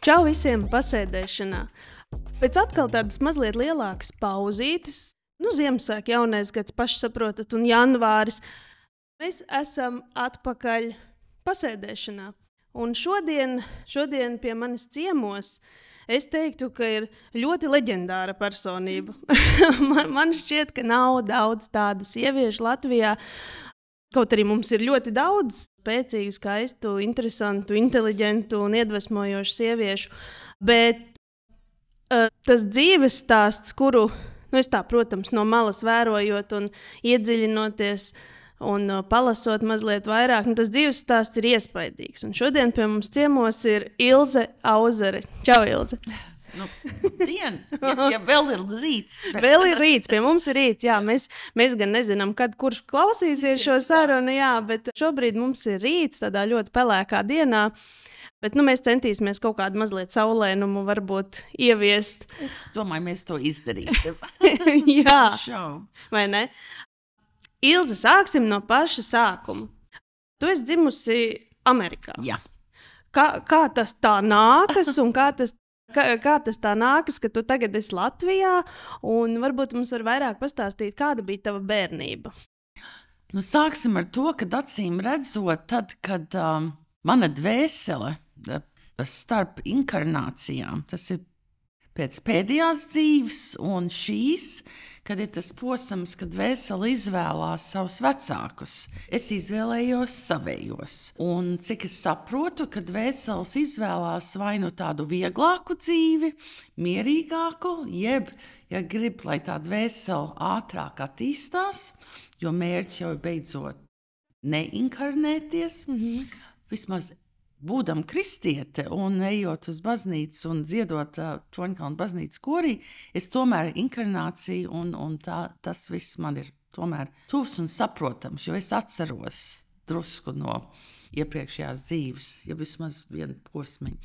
Čau visiem pasēdēšanā! Pēc atkal tādas mazliet lielākas pauzītes, nu, Ziemassvētku, jaunais gads, pašsaprotat, un janvāris, mēs esam atpakaļ pasēdēšanā. Un šodien, šodien pie manis ciemos es teiktu, ka ir ļoti leģendāra personība. man, man šķiet, ka nav daudz tādu sieviešu Latvijā. Kaut arī mums ir ļoti daudz spēcīgu, skaistu, interesantu, inteliģentu un iedvesmojošu sieviešu, bet uh, tas dzīves stāsts, kuru nu, es tā, protams, no malas vērojot un iedziļinoties, un uh, palasot mazliet vairāk, nu, tas dzīves stāsts ir iespaidīgs. Un šodien pie mums ciemos ir Ilze Auzere. Čau, Ilze! Nu, dien, ja, ja vēl ir rīts. Bet... Vēl ir rīts, pie mums ir rīts. Jā, mēs, mēs gan nezinām, kad kurš klausīsies šo sarunu, jā, bet šobrīd mums ir rīts tādā ļoti pelēkā dienā. Bet nu, mēs centīsimies kaut kādu mazliet saulēnumu, varbūt ieviest. Es domāju, mēs to izdarīsim. jā, Šau. vai ne? Ilze, sāksim no paša sākuma. Tu esi dzimusi Amerikā. Jā. Kā, kā tas tā nākas un kā tas Kā, kā tas tā nākas, ka tu tagad esi Latvijā, un varbūt mums var vairāk pastāstīt, kāda bija tava bērnība? Nu, sāksim ar to, ka acīm redzot, tad, kad um, mana dvēsele starp inkarnācijām, tas ir pēc pēdējās dzīves un šīs, kad ir tas posms, kad vēseli izvēlās savus vecākus. Es izvēlējos savējos. Un cik es saprotu, kad vēseles izvēlās vai nu tādu vieglāku dzīvi, mierīgāku, jeb, ja grib, lai tā dvēsele ātrāk attīstās, jo mērķis jau ir beidzot neinkarnēties. Mm -hmm. Vismaz būdam kristiete un ejot uz baznīcu un dziedot uh, Toņkalnu baznīcas korī, es tomēr inkarnāciju un, un tā, tas viss man ir tomēr tuvs un saprotams, jo es atceros drusku no iepriekšējās dzīves, ja vismaz vienu posmiņu.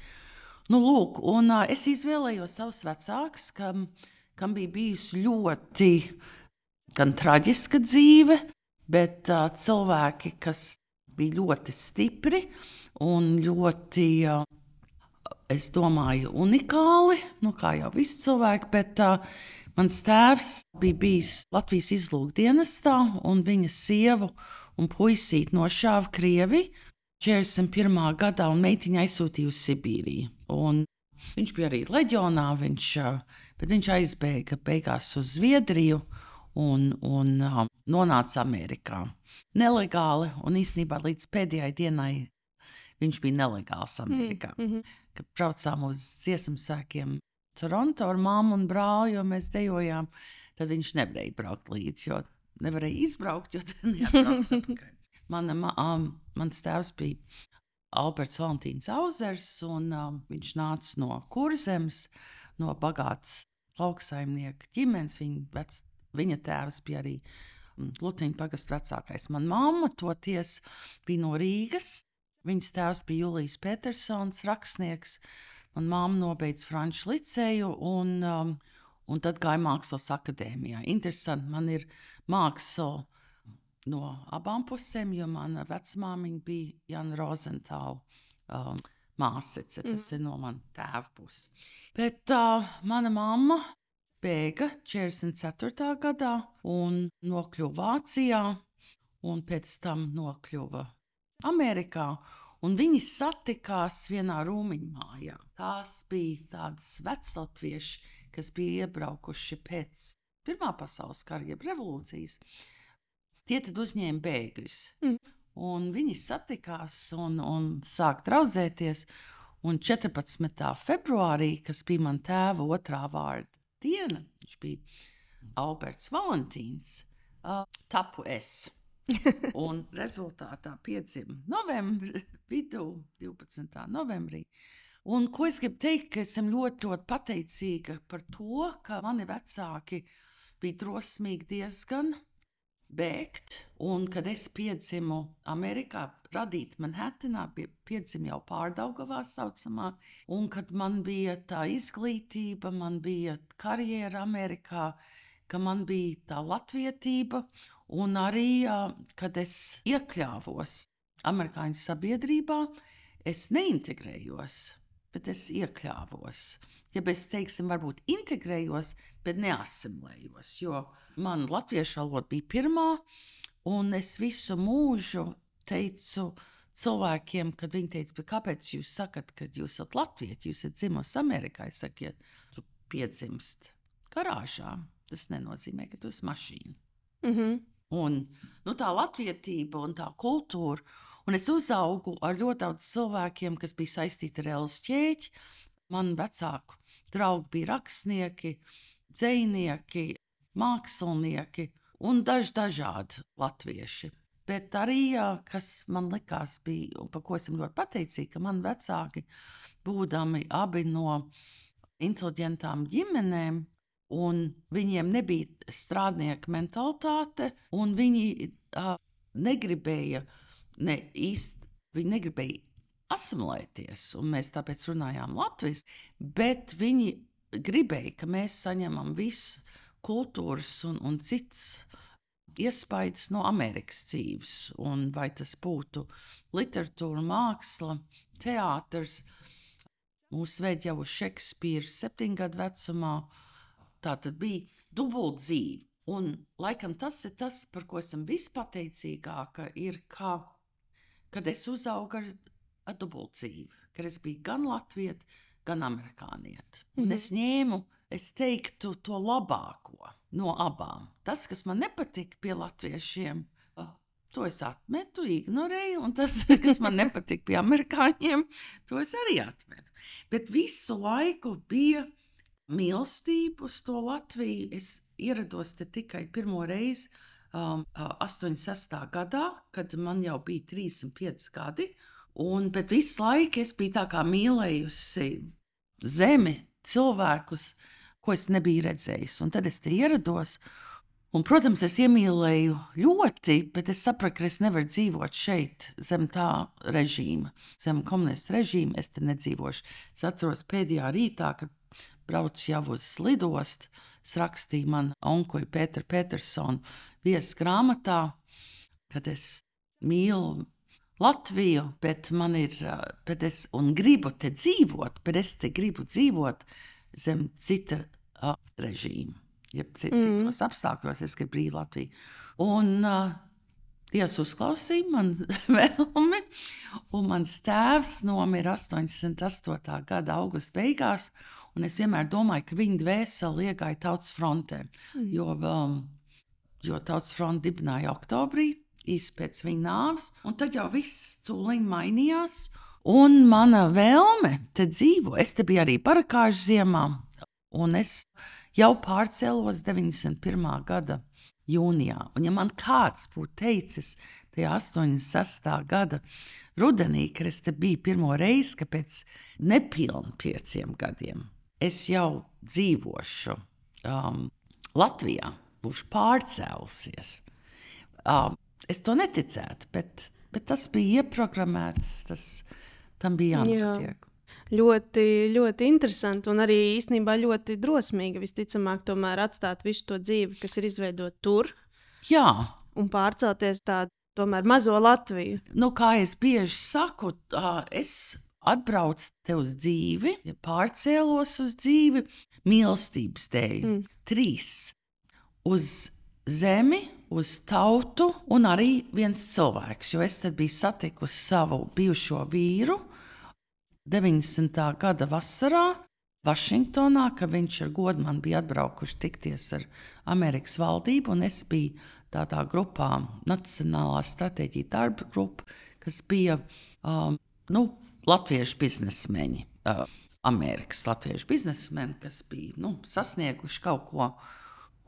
Nu, lūk, un uh, es izvēlējos savus vecākus, kam, kam bija bijusi ļoti gan traģiska dzīve, bet uh, cilvēki, kas bija ļoti stipri un ļoti, es domāju, unikāli. Nu, kā jau visi cilvēki, bet uh, mans tēvs bija bijis Latvijas izlūkdienestā, un viņa sievu un puisīti nošāva Krievi 41. gadā, un meitiņa aizsūtīja uz Sibīriju. Un viņš bija arī leģionā, viņš, bet viņš aizbēga beigās uz Zviedriju un, un um, nonāca Amerikā. Nelegāli, un īsnībā līdz pēdējai dienai viņš bija nelegāls Amerikā. Mm -hmm. Kad braucām uz dziesmu sēkiem Toronto ar māmu un brāli, jo mēs dejojām, tad viņš nevarēja braukt līdzi, jo nevarēja izbraukt, jo tad neatbrauks atpakaļ. Mana, um, mans tēvs bija Alberts Valentīns Auzers, un um, viņš nāca no kurzemes, no bagātas lauksaimnieka ģimenes. Viņa vec, Viņa tēvs bija arī mm, Lutīna pagasta vecākais. Mana mamma toties bija no Rīgas. Viņas tēvs bija Julijas Petersons, rakstnieks. Manā mamma nobeidza Franču liceju un, um, un tad gāja mākslas akadēmijā. Interesanti, man ir māksla no abām pusēm, jo mana vecmāmiņa bija Jana Rozentāla. Um, Māsice, tas mm. ir no manas tēva puses. Bet uh, mana mamma bēga 44. gadā un nokļuva Vācijā, un pēc tam nokļuva Amerikā. Un viņi satikās vienā rūmiņā mājā. Tās bija tādas veclatvieši, kas bija iebraukuši pēc Pirmā pasaules kara, jeb revolūcijas. Tie tad uzņēma bēgļus. Mm. Un viņi satikās un, un sāka draudzēties. Un 14. februārī, kas bija mana tēva otrā vārda diena, viņš bija Alberts Valentīns, uh, tapu es. un rezultātā piedzima novembrī, vidū 12. novembrī. Un ko es gribu teikt, ka esmu ļoti, ļoti pateicīga par to, ka mani vecāki bija drosmīgi diezgan bēgt. Un, kad es piedzimu Amerikā, radīt Manhattanā, piedzimu jau pārdaugavā saucamā, un kad man bija tā izglītība, man bija karjera Amerikā, ka man bija tā latvietība, un arī, kad es iekļāvos amerikāņu sabiedrībā, es neintegrējos bet es iekļāvos. Ja es, teiksim, varbūt integrējos, bet neasimilējos, jo man latviešu valoda bija pirmā, un es visu mūžu teicu cilvēkiem, kad viņi teica, kāpēc jūs sakat, ka jūs esat Latvijas, jūs esat dzimusi Amerikā. Es saku, ja tu piedzimst garāžā, tas nenozīmē, ka tu esi mašīna. Mm -hmm. Un, nu, tā latvietība un tā kultūra. Un es uzaugu ar ļoti daudz cilvēkiem, kas bija saistīti ar Elsu ķēķi. Man vecāku draugi bija rakstnieki, dzinieki, mākslinieki un daži dažādi latvieši. Bet arī, kas man likās, bija, un par ko esmu ļoti pateicīga, ka man vecāki, būdami abi no inteliģentām ģimenēm, un viņiem nebija strādnieka mentalitāte, un viņi uh, negribēja ne īsti, viņi negribēja asimilēties, un mēs tāpēc runājām latviešu, bet viņi gribēja, ka mēs saņemam visu kultūras un, un citas iespaidas no Amerikas dzīves. Un vai tas būtu literatūra, māksla, teātris. Mūsu veidi jau Šekspīra septiņu gadu vecumā. Tā tad bija dubult dzīve. Un laikam tas ir tas, par ko esam vispateicīgākie, ir, ka, kad es uzaugu ar, ar dubult dzīvi, kad es biju gan latvieta, gan amerikānieta. Mm -hmm. Es ņēmu, es teiktu, to labāko no abām. Tas, kas man nepatika pie latviešiem, to es atmetu, ignorēju, un tas, kas man nepatika pie amerikāņiem, to es arī atmetu. Bet visu laiku bija mīlestība uz to Latviju. Es ierados te tikai pirmo reizi. Um, 86. gadā, kad man jau bija 35 gadi, un visu laiku es biju tā kā mīlējusi zemi, cilvēkus, ko es nebiju redzējis. Un tad es te ierados. Un, protams, es iemīlēju ļoti, bet es sapratu, ka es nevaru dzīvot šeit, zem tā režīma, zem komunistu režīma. Es te nedzīvošu. Es atceros pēdējā rītā, kad braucu jau uz lidostu. Rakstīju man onkuļu Pēteru Petersonu vietas grāmatā, kad es mīlu Latviju, bet man ir, bet es gribu te dzīvot, bet es te gribu dzīvot zem cita uh, režīma. Ja citos mm. apstākļos es gribu brīvu Latviju. Un uh, Dievs uzklausīja manu vēlmi, un mans tēvs nomira 88. gada augusta beigās. Es vienmēr domāju, ka viņa dvēsele iegāja tautas frontē, mm. jo, um, jo tautas fronte dibināja oktobrī, īsi pēc viņa nāves, un tad jau viss tūlīt mainījās. Un mana vēlme te dzīvo. Es te biju arī parakāžu ziemā, un es jau pārcēlos 91. gada jūnijā. Un, ja man kāds būtu teicis, tajā 86. gada rudenī, kad es te biju pirmo reizi, ka pēc nepilniem pieciem gadiem es jau dzīvošu um, Latvijā, būšu pārcēlusies. Um, es to neticētu, bet, bet tas bija ieprogrammēts. Tas, tam bija jānotiek. Jā. Ļoti, ļoti interesanti un arī īstenībā ļoti drosmīgi. Visticamāk, tomēr atstāt visu to dzīvi, kas ir izveidota tur. Jā. Un pārcelties tādā tomēr mazo Latviju. Nu, kā es bieži saku, es atbraucu te uz dzīvi, pārcēlos uz dzīvi, mīlestības dēļ. Mm. Trīs. Uz zemi, uz tautu un arī viens cilvēks. Jo es biju satikusi savu bijušo vīru 90. gada vasarā Vašingtonā, ka viņš ar godu man bija atbraukuši tikties ar Amerikas valdību, un es biju tādā grupā, Nacionālā stratēģija darba grupa, kas bija um, nu, latviešu biznesmeņi. Uh, Amerikas latviešu biznesmeni, kas bija nu, sasnieguši kaut ko.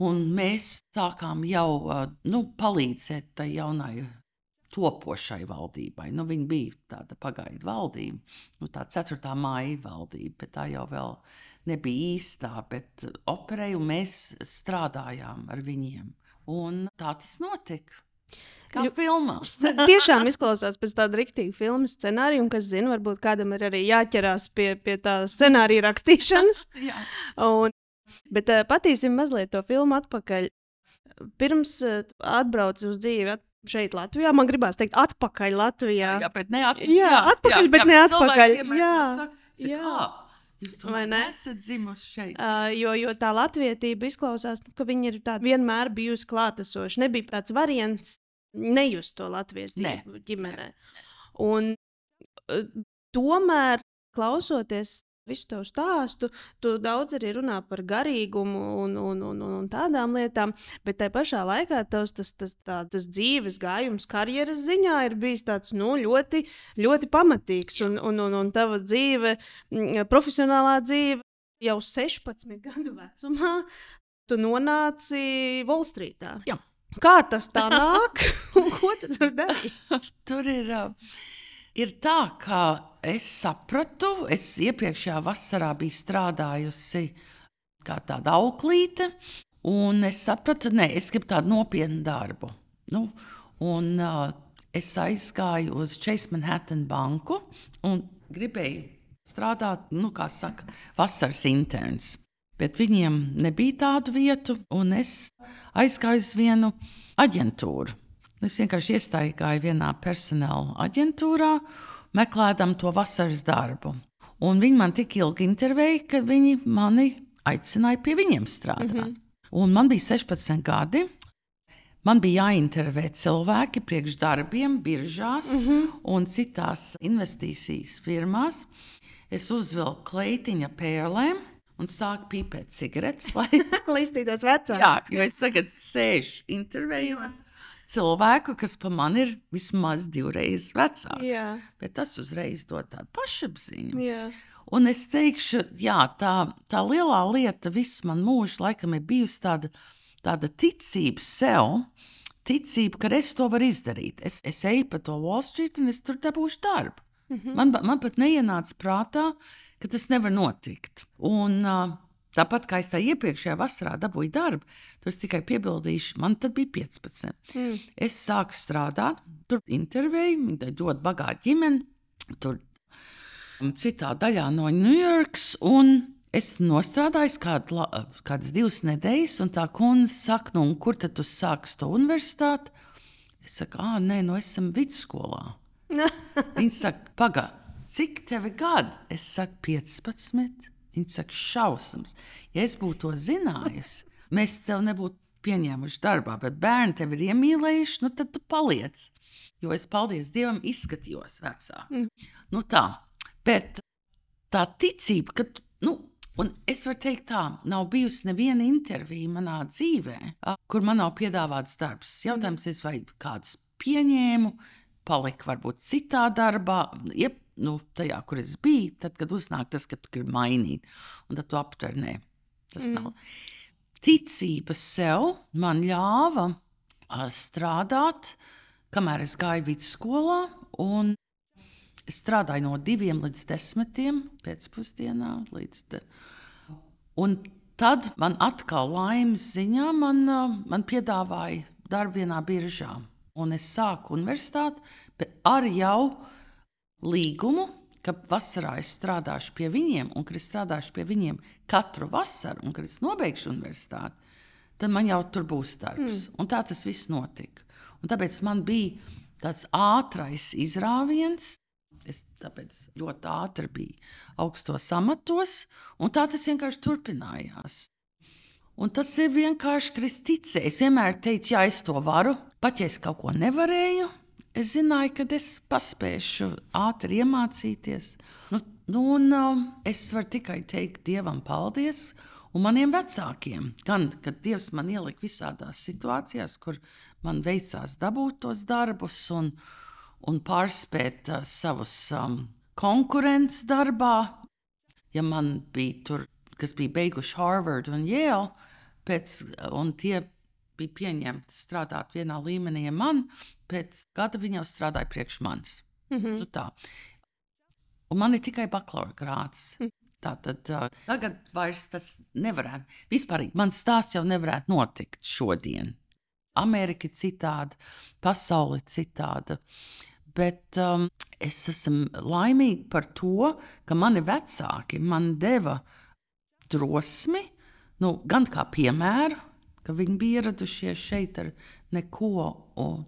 Un mēs sākām jau uh, nu, palīdzēt tai jaunai topošai valdībai. Nu, viņa bija tāda pagaidu valdība, nu, tā 4. maija valdība, bet tā jau vēl nebija īstā, bet operēja un mēs strādājām ar viņiem. Un tā tas notika. Kā Ļu, filmā. tiešām izklausās pēc tāda rīktīva filmu scenārija, un kas zina, varbūt kādam ir arī jāķerās pie, pie tā scenārija rakstīšanas. un, bet uh, patīsim mazliet to filmu atpakaļ. Pirms uh, atbrauc uz dzīvi, šeit, Latvijā. Man gribās teikt, atpakaļ Latvijā. Jā, bet ne atpakaļ. Jā, atpakaļ, jā, bet jā, ne atpakaļ. Jā. Cik Jā. kā? Jūs Vai tomēr ne? esat dzimuši šeit. Uh, jo, jo tā latvietība izklausās, nu, ka viņi ir tādi vienmēr bijusi klātesoši. Nebija tāds variants nejust to latvietību ģimenē. Un, uh, tomēr, klausoties visu tavu stāstu, tu daudz arī runā par garīgumu un, un, un, un, un tādām lietām, bet tajā pašā laikā tavs tas, tas, tā, tas dzīves gājums, karjeras ziņā ir bijis tāds nu, ļoti, ļoti pamatīgs. Un, un, un, un tava dzīve, profesionālā dzīve jau 16 gadu vecumā, tu nonāci Volstrītā. Jā. Kā tas tā nāk? un ko tu tur dari? Tur ir, ir tā, ka es sapratu, es iepriekšējā vasarā biju strādājusi kā tāda auklīte, un es sapratu, ka es gribu tādu nopietnu darbu. Nu, un, uh, es aizgāju uz Chase Manhattan banku un gribēju strādāt, nu, kā saka, vasaras interns. Bet viņiem nebija tādu vietu, un es aizgāju uz vienu aģentūru. Es vienkārši iestājos vienā personāla aģentūrā, meklējot to vasaras darbu. Un viņi man tik ilgi intervēja, ka viņi mani aicināja pie viņiem strādāt. Mm -hmm. Un man bija 16 gadi. Man bija jāintervē cilvēki priekš darbiem, biržās mm -hmm. un citās investīcijas firmās. Es uzvilku kleitiņa pērlēm un sāku pīpēt cigaretes. Lai... Listītos vecāki. Jā, jo es tagad sēžu intervējot cilvēku, kas pa mani ir vismaz divreiz vecāks. Jā. Bet tas uzreiz dod tādu pašapziņu. Jā. Un es teikšu, jā, tā, tā lielā lieta visu man mūžu laikam ir bijusi tāda, tāda ticība sev. Ticība, ka es to varu izdarīt. Es, es eju pa to Wall Street un es tur dabūšu darbu. Mm -hmm. man, man pat neienāca prātā, ka tas nevar notikt. Un, uh, tāpat kā es tā iepriekšējā vasarā dabūju darbu, to es tikai piebildīšu, man tad bija 15. Mm. Es sāku strādāt, tur intervēju, viņi ļoti bagāti ģimeni. Tur citā daļā no Ņujorkas. Es nostrādāju kādu, kādas divas nedēļas, un tā kundze saka, nu, kur tad tu sāksi to universitāti? Es saku, ah, nē, nu esam vidusskolā. Viņa saka, pagaidi, cik tev ir gadi? Es saku, 15. Viņa saka, šausmas. Ja es būtu to zinājusi, mēs tev nebūtu pieņēmuši darbā, bet bērni tevi ir iemīlējuši, nu tad tu paliec. Jo es, paldies Dievam, izskatījos vecā. Mm. Nu tā, bet tā ticība, ka, nu, un es varu teikt tā, nav bijusi neviena intervija manā dzīvē, kur man nav piedāvāts darbs. Jautājums ir, vai kādus pieņēmu, palika varbūt citā darbā, iep, nu, tajā, kur es biju, tad, kad uznāk tas, ka tu gribi mainīt, un tad tu aptver, nē, tas mm. nav. Ticība sev man ļāva strādāt, kamēr es gāju vidusskolā, un strādāju no diviem līdz desmitiem pēcpusdienā. Līdz. Un tad man atkal laimes ziņā man, man piedāvāja darbu vienā biržā. Un es sāku universitāti, ar jau līgumu, ka vasarā es strādāšu pie viņiem, un ka es strādāšu pie viņiem katru vasaru, un kad es nobeigšu universitāti, tad man jau tur būs darbs. Mm. Un tā tas viss notika. Un tāpēc man bija tāds ātrais izrāviens. Es tāpēc ļoti ātri biju augstos amatos, un tā tas vienkārši turpinājās. Un tas ir vienkārši kristīce. Es vienmēr teicu, ja es to varu, pat ja es kaut ko nevarēju, es zināju, ka es paspēšu ātri iemācīties. Nu, nu, un, um, es varu tikai teikt Dievam paldies. Un maniem vecākiem, gan kad Dievs man ielika visādās situācijās, kur man veicās dabūt tos darbus un, un pārspēt uh, savus um, konkurences darbā. Ja man bija tur, kas bija beiguši Harvard un Yale, pēc, un tie bija pieņemti strādāt vienā līmenī ar mani, pēc gada viņi jau strādāja priekš manis. Mm -hmm. Nu tā. Un man ir tikai bakalaura grāts. Mm. Tā tad uh, tagad vairs tas nevarētu. Vispār mans stāsts jau nevarētu notikt šodien. Amerika ir citāda, pasaule ir citāda. Bet um, es esmu laimīga par to, ka mani vecāki man deva drosmi, nu, gan kā piemēru, ka viņi bija ieradušies šeit ar neko, un,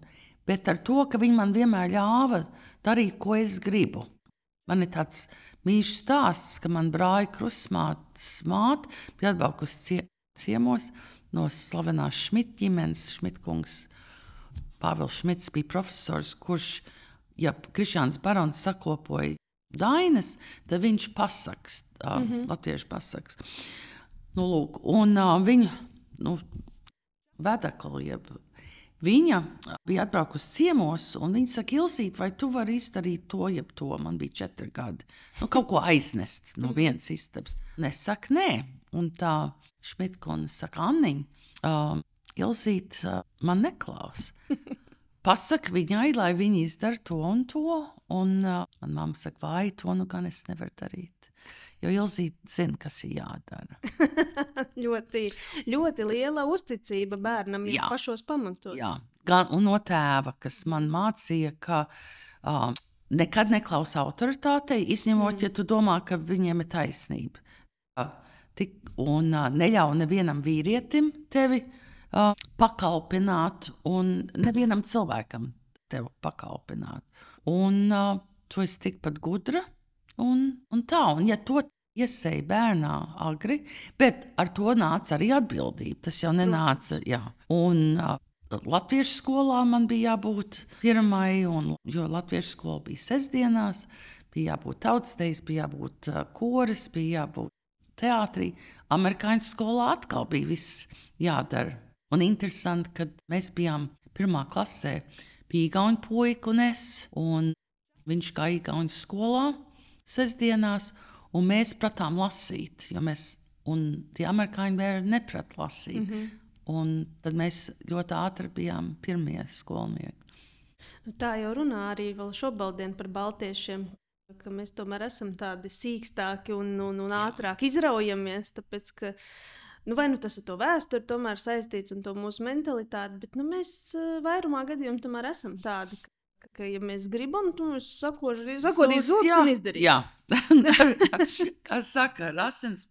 bet ar to, ka viņi man vienmēr ļāva darīt, ko es gribu. Man ir tāds mīļš stāsts, ka man brāļa krustmātes māte bija atbraukusi cie, ciemos no slavenās Šmita ģimenes. Šmitkungs Pāvils Šmits bija profesors, kurš, ja Krišāns Barons sakopoja dainas, tad viņš pasaks, uh, mm -hmm. latviešu pasaks. Nu, lūk, un uh, viņa nu, vedekli, jeb viņa bija atbraukusi ciemos, un viņa saka, Ilsīt, vai tu vari izdarīt to, jeb to? Man bija četri gadi. Nu, kaut ko aiznest no vienas istabas. Es saku, nē. Un tā Šmitkona saka, Anniņa, uh, Ilsīt, uh, man neklaus. Pasaka viņai, lai viņa izdara to un to. Un uh, manā mamā saka, vai to nu gan es nevaru darīt. Jo Ilzīte zina, kas ir jādara. ļoti, ļoti liela uzticība bērnam jau pašos pamatos. Jā, gan no tēva, kas man mācīja, ka uh, nekad neklausa autoritātei, izņemot, mm. ja tu domā, ka viņiem ir taisnība. Uh, tik, un uh, neļauj nevienam vīrietim tevi uh, pakalpināt, un nevienam cilvēkam tevi pakalpināt. Un uh, tu esi tikpat gudra, un, un tā, un ja to iesēja bērnā agri, bet ar to nāca arī atbildība. Tas jau nenāca, jā. Un, uh, Latviešu skolā man bija jābūt pirmai, un, jo Latviešu skola bija sestdienās, bija jābūt tautsdejas, bija jābūt uh, koris, bija jābūt teātrī. Amerikāņu skolā atkal bija viss jādara Un interesanti, ka mēs bijām pirmā klasē, bija Igaunijas puika un es, un viņš gāja Igaunijas skolā sestdienās, un mēs pratām lasīt, jo mēs, un tie amerikāņu bērni neprat lasīt. Mm -hmm. Un tad mēs ļoti ātri bijām pirmie skolnieki. Nu, tā jau runā arī šobrīd par baltiešiem, ka mēs tomēr esam tādi sīkstāki un, un, un ātrāk izraujamies. Tāpēc, ka nu, vai nu tas ar to vēsturi tomēr saistīts un to mūsu mentalitāti, bet nu, mēs eh, vairumā gadījumā tomēr esam tādi. Ka, ka, ja mēs gribam, tad mēs sakosim zudus un izdarīsim. Jā, kā saka, rasins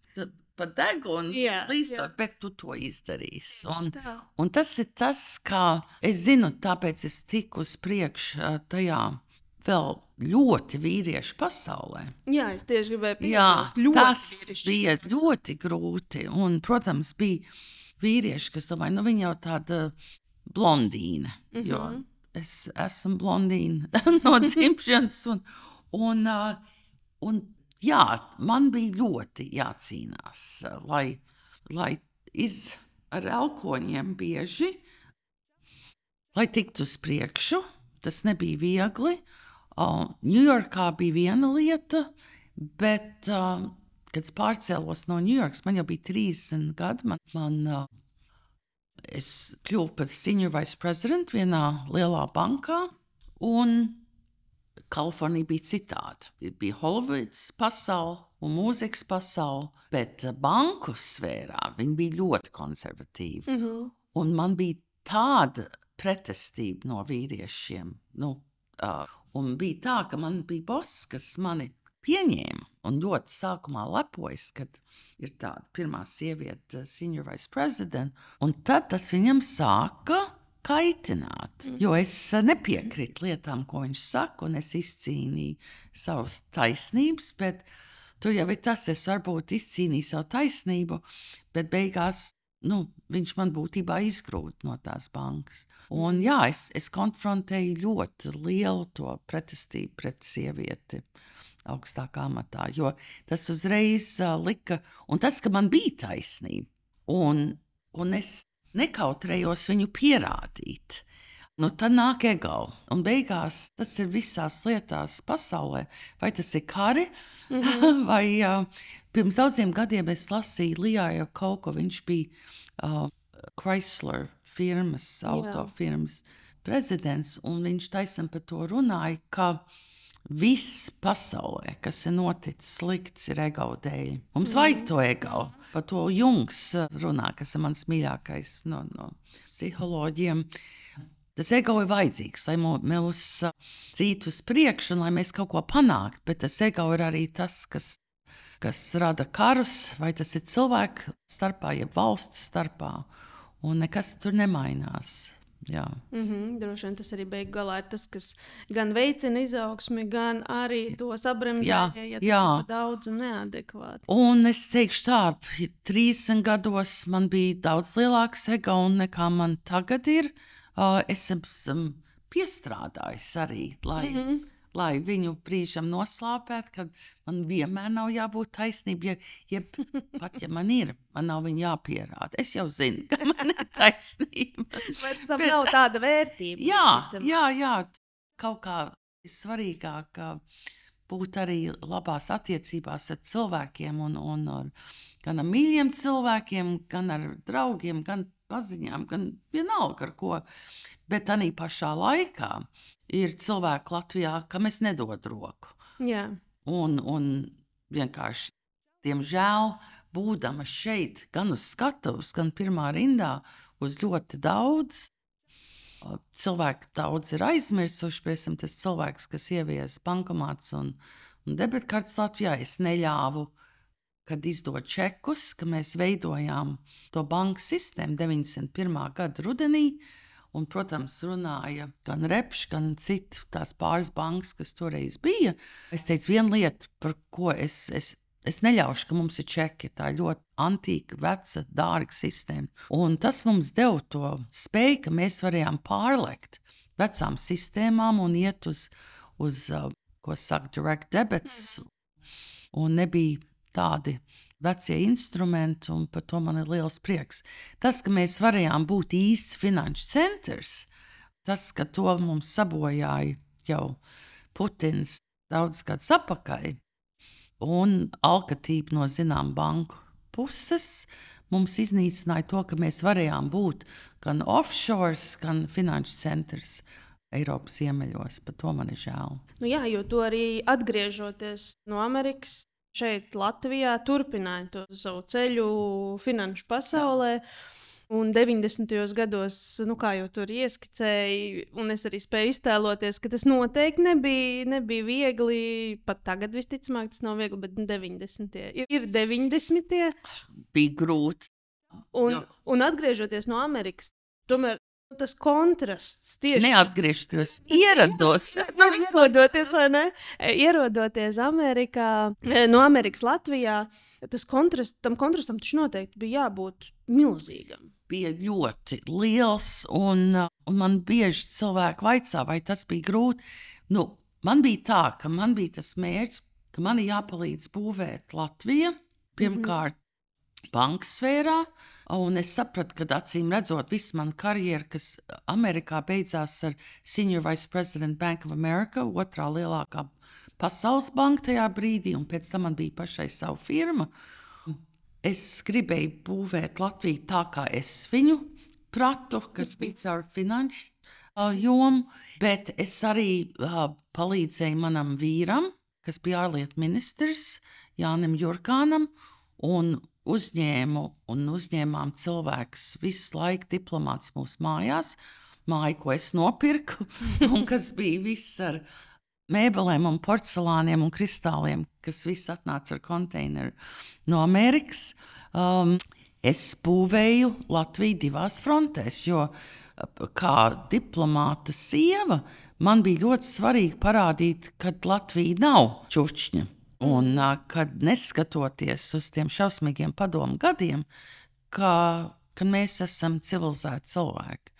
pa degunu, līdzot, bet tu to izdarīsi. Un, un tas ir tas, kā es zinu, tāpēc es tiku uz priekšu tajā vēl ļoti vīriešu pasaulē. Jā, es tieši gribēju pateikt, tas bija pasaulē. ļoti grūti. Un, protams, bija vīrieši, kas domāja, nu viņa jau tāda blondīna. Mm -hmm. Jo mhm. Es esmu blondīna no dzimšanas. Un, un, uh, un, jā, man bija ļoti jācīnās, lai, lai iz, ar elkoņiem bieži, lai tiktu uz priekšu. Tas nebija viegli. Ņujorkā bija viena lieta, bet, uh, kad es pārcēlos no Ņujorkas, man jau bija 30 gadi. Man, man, uh, es kļuvu par senior vice prezidentu vienā lielā bankā, un Kalifornija bija citāda. Bija Holivuds pasaule un mūzikas pasaule, bet banku sfērā viņi bija ļoti konservatīvi. Mm -hmm. Un man bija tāda pretestība no vīriešiem. Nu, uh, Un bija tā, ka man bija boss, kas mani pieņēma un ļoti sākumā lepojas, kad ir tāda pirmā sieviete, senior vice president. Un tad tas viņam sāka kaitināt. Mm. Jo es nepiekrītu lietām, ko viņš saka, un es izcīnīju savas taisnības. Bet tur jau ir tas, es varbūt izcīnīju savu taisnību, bet beigās nu, viņš man būtībā izgrūda no tās bankas. Un, jā, es, es konfrontēju ļoti lielu to pretestību pret sievieti augstākā amatā, jo tas uzreiz uh, lika, un tas, ka man bija taisnība, un, un es nekautrējos viņu pierādīt. Nu, tad nāk ego. Un beigās tas ir visās lietās pasaulē. Vai tas ir kari, mm -hmm. vai uh, pirms daudziem gadiem es lasīju Lijāju kaut ko. Viņš bija uh, Chrysler firmas, autofirmas prezidents, un viņš taisam par to runāja, ka viss pasaulē, kas ir noticis slikts, ir ego dēļ. Mums mm. vajag to ego. Par to Jungs runā, kas ir mans mīļākais no, no psiholoģiem. Tas ego ir vajadzīgs, lai mūs cītu uz priekšu, lai mēs kaut ko panāktu. Bet tas ego ir arī tas, kas, kas rada karus, vai tas ir cilvēku starpā, jeb valstu starpā un nekas tur nemainās. Jā. Mm -hmm, droši vien tas arī beigu galā ir tas, kas gan veicina izaugsmi, gan arī to sabremzē, Jā, ja tas jā. ir daudz un neadekvāti. Un es teikšu, tā, 30 gados man bija daudz lielāks ego nekā man tagad ir. Uh, es esmu piestrādājis arī, lai, mm. -hmm. lai viņu brīžam noslāpētu, ka man vienmēr nav jābūt taisnībai. Ja, ja, pat ja man ir, man nav viņa jāpierāda. Es jau zinu, ka man ir taisnība. Vairs tam Bet- nav tāda vērtība. Jā, visticamāk. jā, jā, kaut kā svarīgāk būt arī labās attiecībās ar cilvēkiem, un, un ar, gan ar mīļiem cilvēkiem, gan ar draugiem, gan paziņām, gan vienalga ar ko. Bet arī pašā laikā ir cilvēki Latvijā, kam es nedodu roku. jā. Un, un vienkārši, diemžēl, būdama šeit, gan uz skatuves, gan pirmā rindā, uz ļoti daudz. uh, Cilvēki daudz ir aizmirsuši, piemēram, tas cilvēks, kas ievies bankomāts un, un debitkartes Latvijā. Es neļāvu, kad izdod čekus, ka mēs veidojām to banku sistēmu 91. gada rudenī. Un, protams, runāja gan Repš, gan citu tās pāris bankas, kas toreiz bija. Es teicu, viena lieta, par ko es, es, es neļaušu, ka mums ir čeki. Tā ir ļoti antīka, veca, dārga sistēma. Un tas mums deva to spēju, ka mēs varējām pārlekt vecām sistēmām un iet uz, uz uh, ko saka, direct debits. Un nebija tādi vecie instrumenti, un par to man ir liels prieks. Tas, ka mēs varējām būt īsts finanšu centrs, tas, ka to mums sabojāja jau Putins daudz gadus atpakaļ, un alkatība no zinām banku puses. Mums iznīcināja to, ka mēs varējām būt gan offshore, gan finanšu centrs Eiropas ziemeļos. Par to man ir žēl. Nu, jā, jo to arī atgriežoties no Amerikas. Šeit, Latvijā, turpināja to savu ceļu finanšu pasaulē. Un 90. gados, nu, kā jau tur ieskicēja, un es arī spēju iztēloties, ka tas noteikti nebija, nebija viegli. Pat tagad, visticamāk, tas nav viegli, bet 90. ir, ir 90. Bija grūti. Un, un atgriežoties no Amerikas, tomēr tas kontrasts tieši Neatgriežos, ierados. Nu, ierodoties, vai ne? E, Ierodoties Amerikā, e, no Amerikas Latvijā, tas kontrast, tam kontrastam taču noteikti bija jābūt milzīgam. bija ļoti liels, un, un man bieži cilvēki vaicā, vai tas bija grūti. Nu, man bija tā, ka man bija tas mērķis, ka man ir jāpalīdz būvēt Latviju, pirmkārt, mm -hmm. banksfērā. Un es sapratu, ka acīm redzot, visa mana karjera, kas Amerikā beidzās ar Senior Vice President Bank of America, otrā lielākā pasaules banka tajā brīdī, un pēc tam man bija pašai savu firmu. Es gribēju būvēt Latviju tā, kā es viņu pratu, kas bija caur finanšu uh, jomu, bet es arī uh, palīdzēju manam vīram, kas bija ārlietu ministrs, Jānim Jurkānam, un uzņēmu un uzņēmām cilvēkus visu laiku diplomāts mūsu mājās, māju, ko es nopirku, un kas bija viss ar mēbelēm, un porcelāniem un kristāliem, kas viss atnāca ar konteineru no Amerikas. Um, es būvēju Latviju divās frontēs, jo kā diplomāta sieva man bija ļoti svarīgi parādīt, ka Latvija nav čūčņa. Un uh, kad neskatoties uz tiem šausmīgiem padomu gadiem, ka, ka mēs esam civilizēti cilvēki.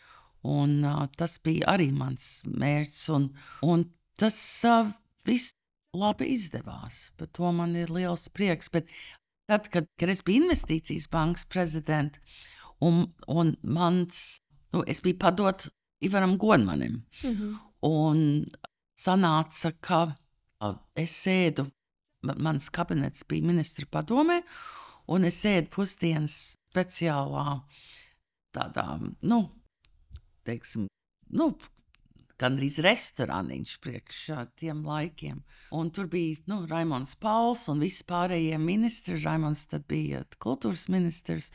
Un, uh, tas bija arī mans mērķis, un, un tas uh, viss labi izdevās. Par to man ir liels prieks. Bet tad, kad, kad es biju investīcijas bankas prezidents, un, un mans, nu, es biju padot Ivaram Gonmanim, Mm -hmm. un sanāca, ka es sēdu, mans kabinets bija ministra padomē, un es sēdu pusdienas speciālā tādā, nu, teiksim, nu, gandrīz restorāniņš priekš tiem laikiem. Un tur bija nu, Raimons Pauls un visi pārējie ministri. Raimons tad bija kultūras ministrs,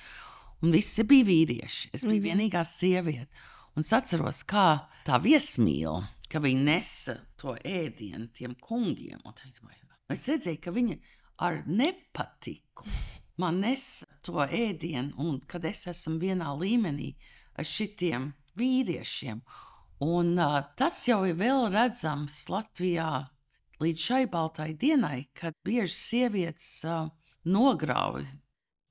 un visi bija vīrieši. Es biju mm vienīgā sieviete. Un es atceros, kā tā viesmīla, ka viņi nesa to ēdienu tiem kungiem. Un tad domāju, Es redzēju, ka viņi ar nepatiku man nesa to ēdienu, un kad es esmu vienā līmenī ar šitiem vīriešiem. Un, uh, tas jau ir vēl redzams Latvijā līdz šai baltai dienai, kad bieži sievietes uh, nograuj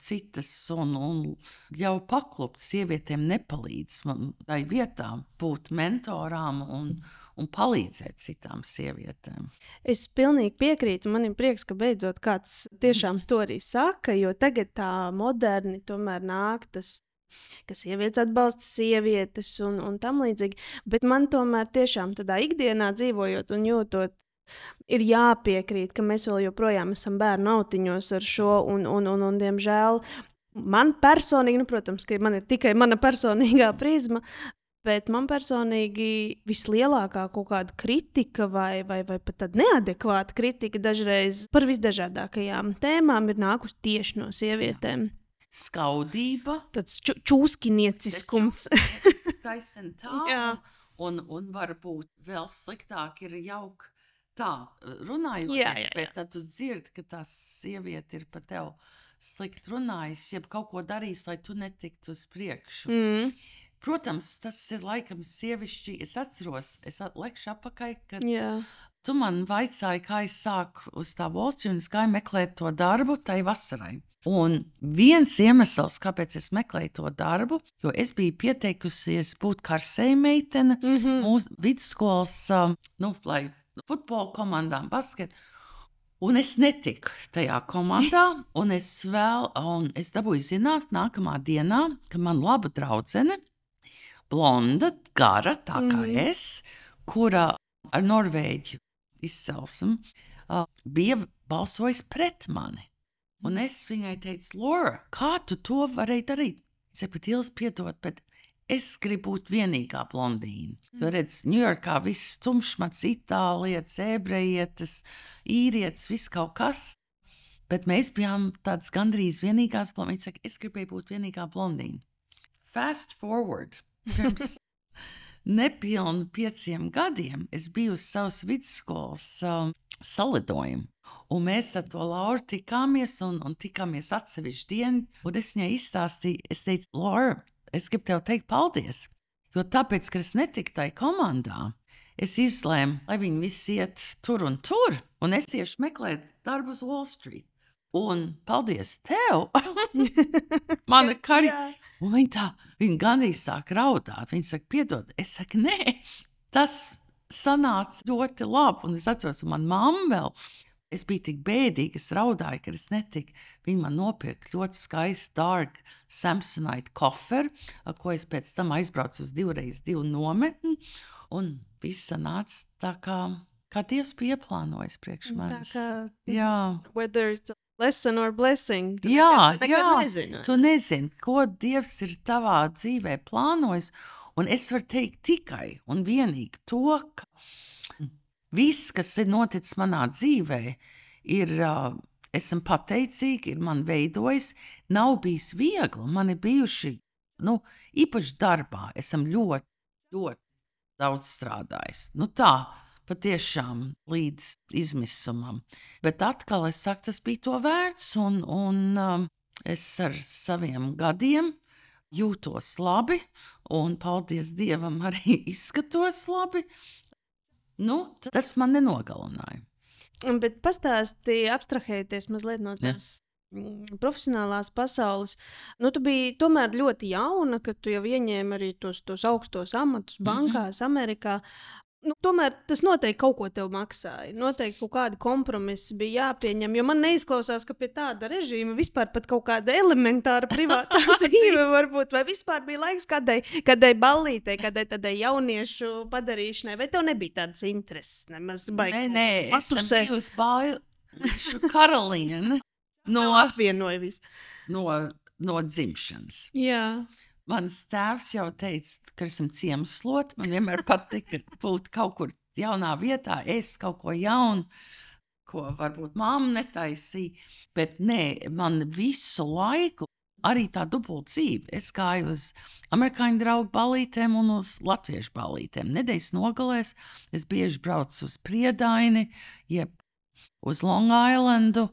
citas un, un ļauj paklupt sievietēm, nepalīdz man tai vietām būt mentorām un, un palīdzēt citām sievietēm. Es pilnīgi piekrītu. Man ir prieks, ka beidzot kāds tiešām to arī saka, jo tagad tā moderni tomēr nāk tas ka sievietes atbalsta sievietes un, un tam līdzīgi. Bet man tomēr tiešām tādā ikdienā dzīvojot un jūtot ir jāpiekrīt, ka mēs vēl joprojām esam bērnu autiņos ar šo, un, un, un, un diemžēl man personīgi, nu, protams, ka man ir tikai mana personīgā prizma. Bet man personīgi vislielākā kaut kāda kritika, vai, vai, vai pat tāda neadekvāta kritika dažreiz par visdažādākajām tēmām ir nākusi tieši no sievietēm. Skaudība, tāds ču čūskinieciskums. Taisnība tā. Un, un varbūt vēl sliktāk ir jauka tā, runājot, jā, jā, jā. bet tad tu dzirdi, ka tā sieviete ir par tevi slikti runājusi, jeb kaut ko darījis, lai tu netiktu uz priekšu. Mm. Protams, tas ir laikam sievišķi. Es atceros, es lekšu apakaļ, kad jā. tu man vaicāji, kā es sāku uz tā valsts, un es gāju meklēt to darbu tai vasarai. Un viens iemesls, kāpēc es meklēju to darbu, jo es biju pieteikusies būt karsēji meitene mm -hmm. mūsu vidusskolas, nu, lai futbola komandām, basketu. Un es netiku tajā komandā, un es vēl, un es dabūju zināt, nākamā dienā, ka man laba draudzene, blonda, gara, tā kā mm. es, kura ar norvēģu izcelsmi, uh, bija balsojis pret mani. Un es viņai teicu, Lora, kā tu to varēji darīt? Iels, piedod, bet Es gribu būt vienīgā blondīna. Mm. Jo, redz, Ņujorkā viss tumšmats, itālietis, ebrejietis, īrietis, viss kaut kas. Bet mēs bijām tādas gandrīz vienīgās blondīnas. Es gribēju būt vienīgā blondīna. Fast forward. Pirms nepilnu pieciem gadiem es biju uz savas vidusskolas um, salidojumu. Un mēs ar to Lauru tikāmies un, un tikāmies atsevišķi dienu. Un es viņai izstāstīju, es teicu, Laura, es gribu tev teikt paldies. Jo tāpēc, ka es netiku tajā komandā, es izlēmu, lai viņi visi iet tur un tur, un es iešu meklēt darbu uz Wall Street. Un paldies tev! Mana karjera! Viņa tā, viņa gandrīz sāk raudāt. Viņa saka, piedod, es saku, nē, tas sanāca ļoti labi. Un es atceros, man mamma vēl Es biju tik bēdīga, es raudāju, ka es netiku. Viņa man nopirka ļoti skaistu, dark Samsonite koferu, ar ko es pēc tam aizbraucu uz divreiz divu nometni. Un viss sanāca tā, kā, kā Dievs bija ieplānojis priekš manis. Jā, whether it's a lesson or blessing. Tu jā, nekad, tu jā. Nezini. tu nezini, ko Dievs ir tavā dzīvē plānojis. Un es varu teikt tikai un vienīgi to, ka Viss, kas ir noticis manā dzīvē, ir. Esmu pateicīga, ir man veidojis, nav bijis viegli. Man ir bijuši, nu, īpaši darbā, esam ļoti, ļoti daudz strādājis. Nu, tā, patiešām līdz izmisumam. Bet atkal es saku, tas bija to vērts, un, un es ar saviem gadiem jūtos labi, un paldies Dievam, arī izskatos labi nu, tas man nenogalināja. Bet pastāstīja, abstrahēties mazliet no tās ja. profesionālās pasaules. Nu, tu biji tomēr ļoti jauna, kad tu jau ieņēmi arī tos, tos augstos amatus mhm. bankās, mm -hmm. Amerikā nu, tomēr tas noteikti kaut ko tev maksāja. Noteikti kaut kādi kompromisi bija jāpieņem. Jo man neizklausās, ka pie tāda režīma vispār kaut kāda elementāra privātā dzīve var būt. Vai vispār bija laiks kādai, kādai ballītei, kādai tādai jauniešu padarīšanai, vai tev nebija tādas intereses? Nemaz baigi. Nē, nē, es biju uz bāju karalieni. No apvienoja visu. No, no dzimšanas. Jā. Mans tēvs jau teica, ka esmu ciemslot. Man vienmēr patika būt kaut kur jaunā vietā, ēst kaut ko jaunu, ko varbūt māma netaisīja. Bet nē, man visu laiku arī tā dubulta dzīve. Es gāju uz amerikāņu draugu balītēm un uz latviešu balītēm. Nedēļas nogalēs es bieži braucu uz Priedaini, jeb uz Long Islandu,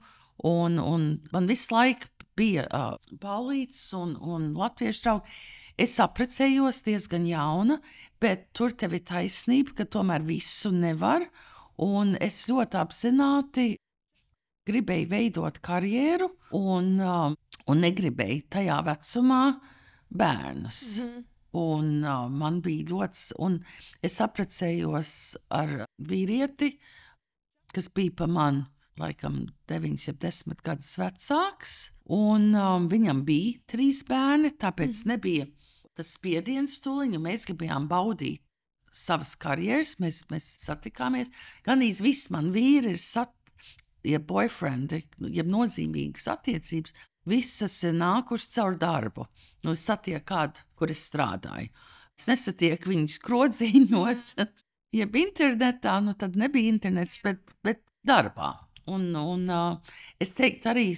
un, un man visu laiku bija uh, balīts un, un latviešu draugi. Es apprecējos diezgan jauna, bet tur tev ir taisnība, ka tomēr visu nevar. Un es ļoti apzināti gribēju veidot karjeru, un, uh, un negribēju tajā vecumā bērnus. Mm -hmm. Un uh, man bija ļoti, un es apprecējos ar vīrieti, kas bija pa mani laikam 9, 10 gadus vecāks. Un um, viņam bija trīs bērni, tāpēc mm. nebija tas spiediens tuliņu. Mēs gribējām baudīt savas karjeras, mēs, mēs satikāmies. Gan īsi viss man vīri ir sat, jeb boyfriendi, jeb nozīmīgas attiecības, visas ir nākušas caur darbu. Nu, es satieku kādu, kur es strādāju. Es nesatieku viņus krodziņos, jeb internetā, nu tad nebija internets, bet, bet darbā. Un, un uh, es teiktu, arī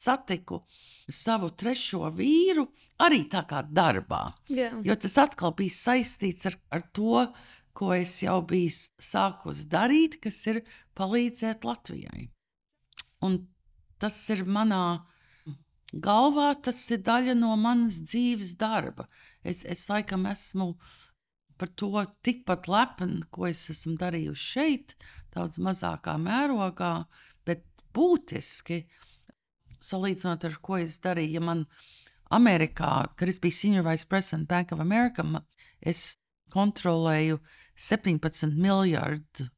satiku savu trešo vīru arī tā kā darbā. Yeah. Jo tas atkal bija saistīts ar, ar to, ko es jau biju sākus darīt, kas ir palīdzēt Latvijai. Un tas ir manā galvā, tas ir daļa no manas dzīves darba. Es, es laikam esmu par to tikpat lepna, ko es esmu darījusi šeit, daudz mazākā mērogā, bet būtiski salīdzinot ar ko es darīju. Ja man Amerikā, kad es biju Senior Vice President Bank of America, es kontrolēju 17 miljardu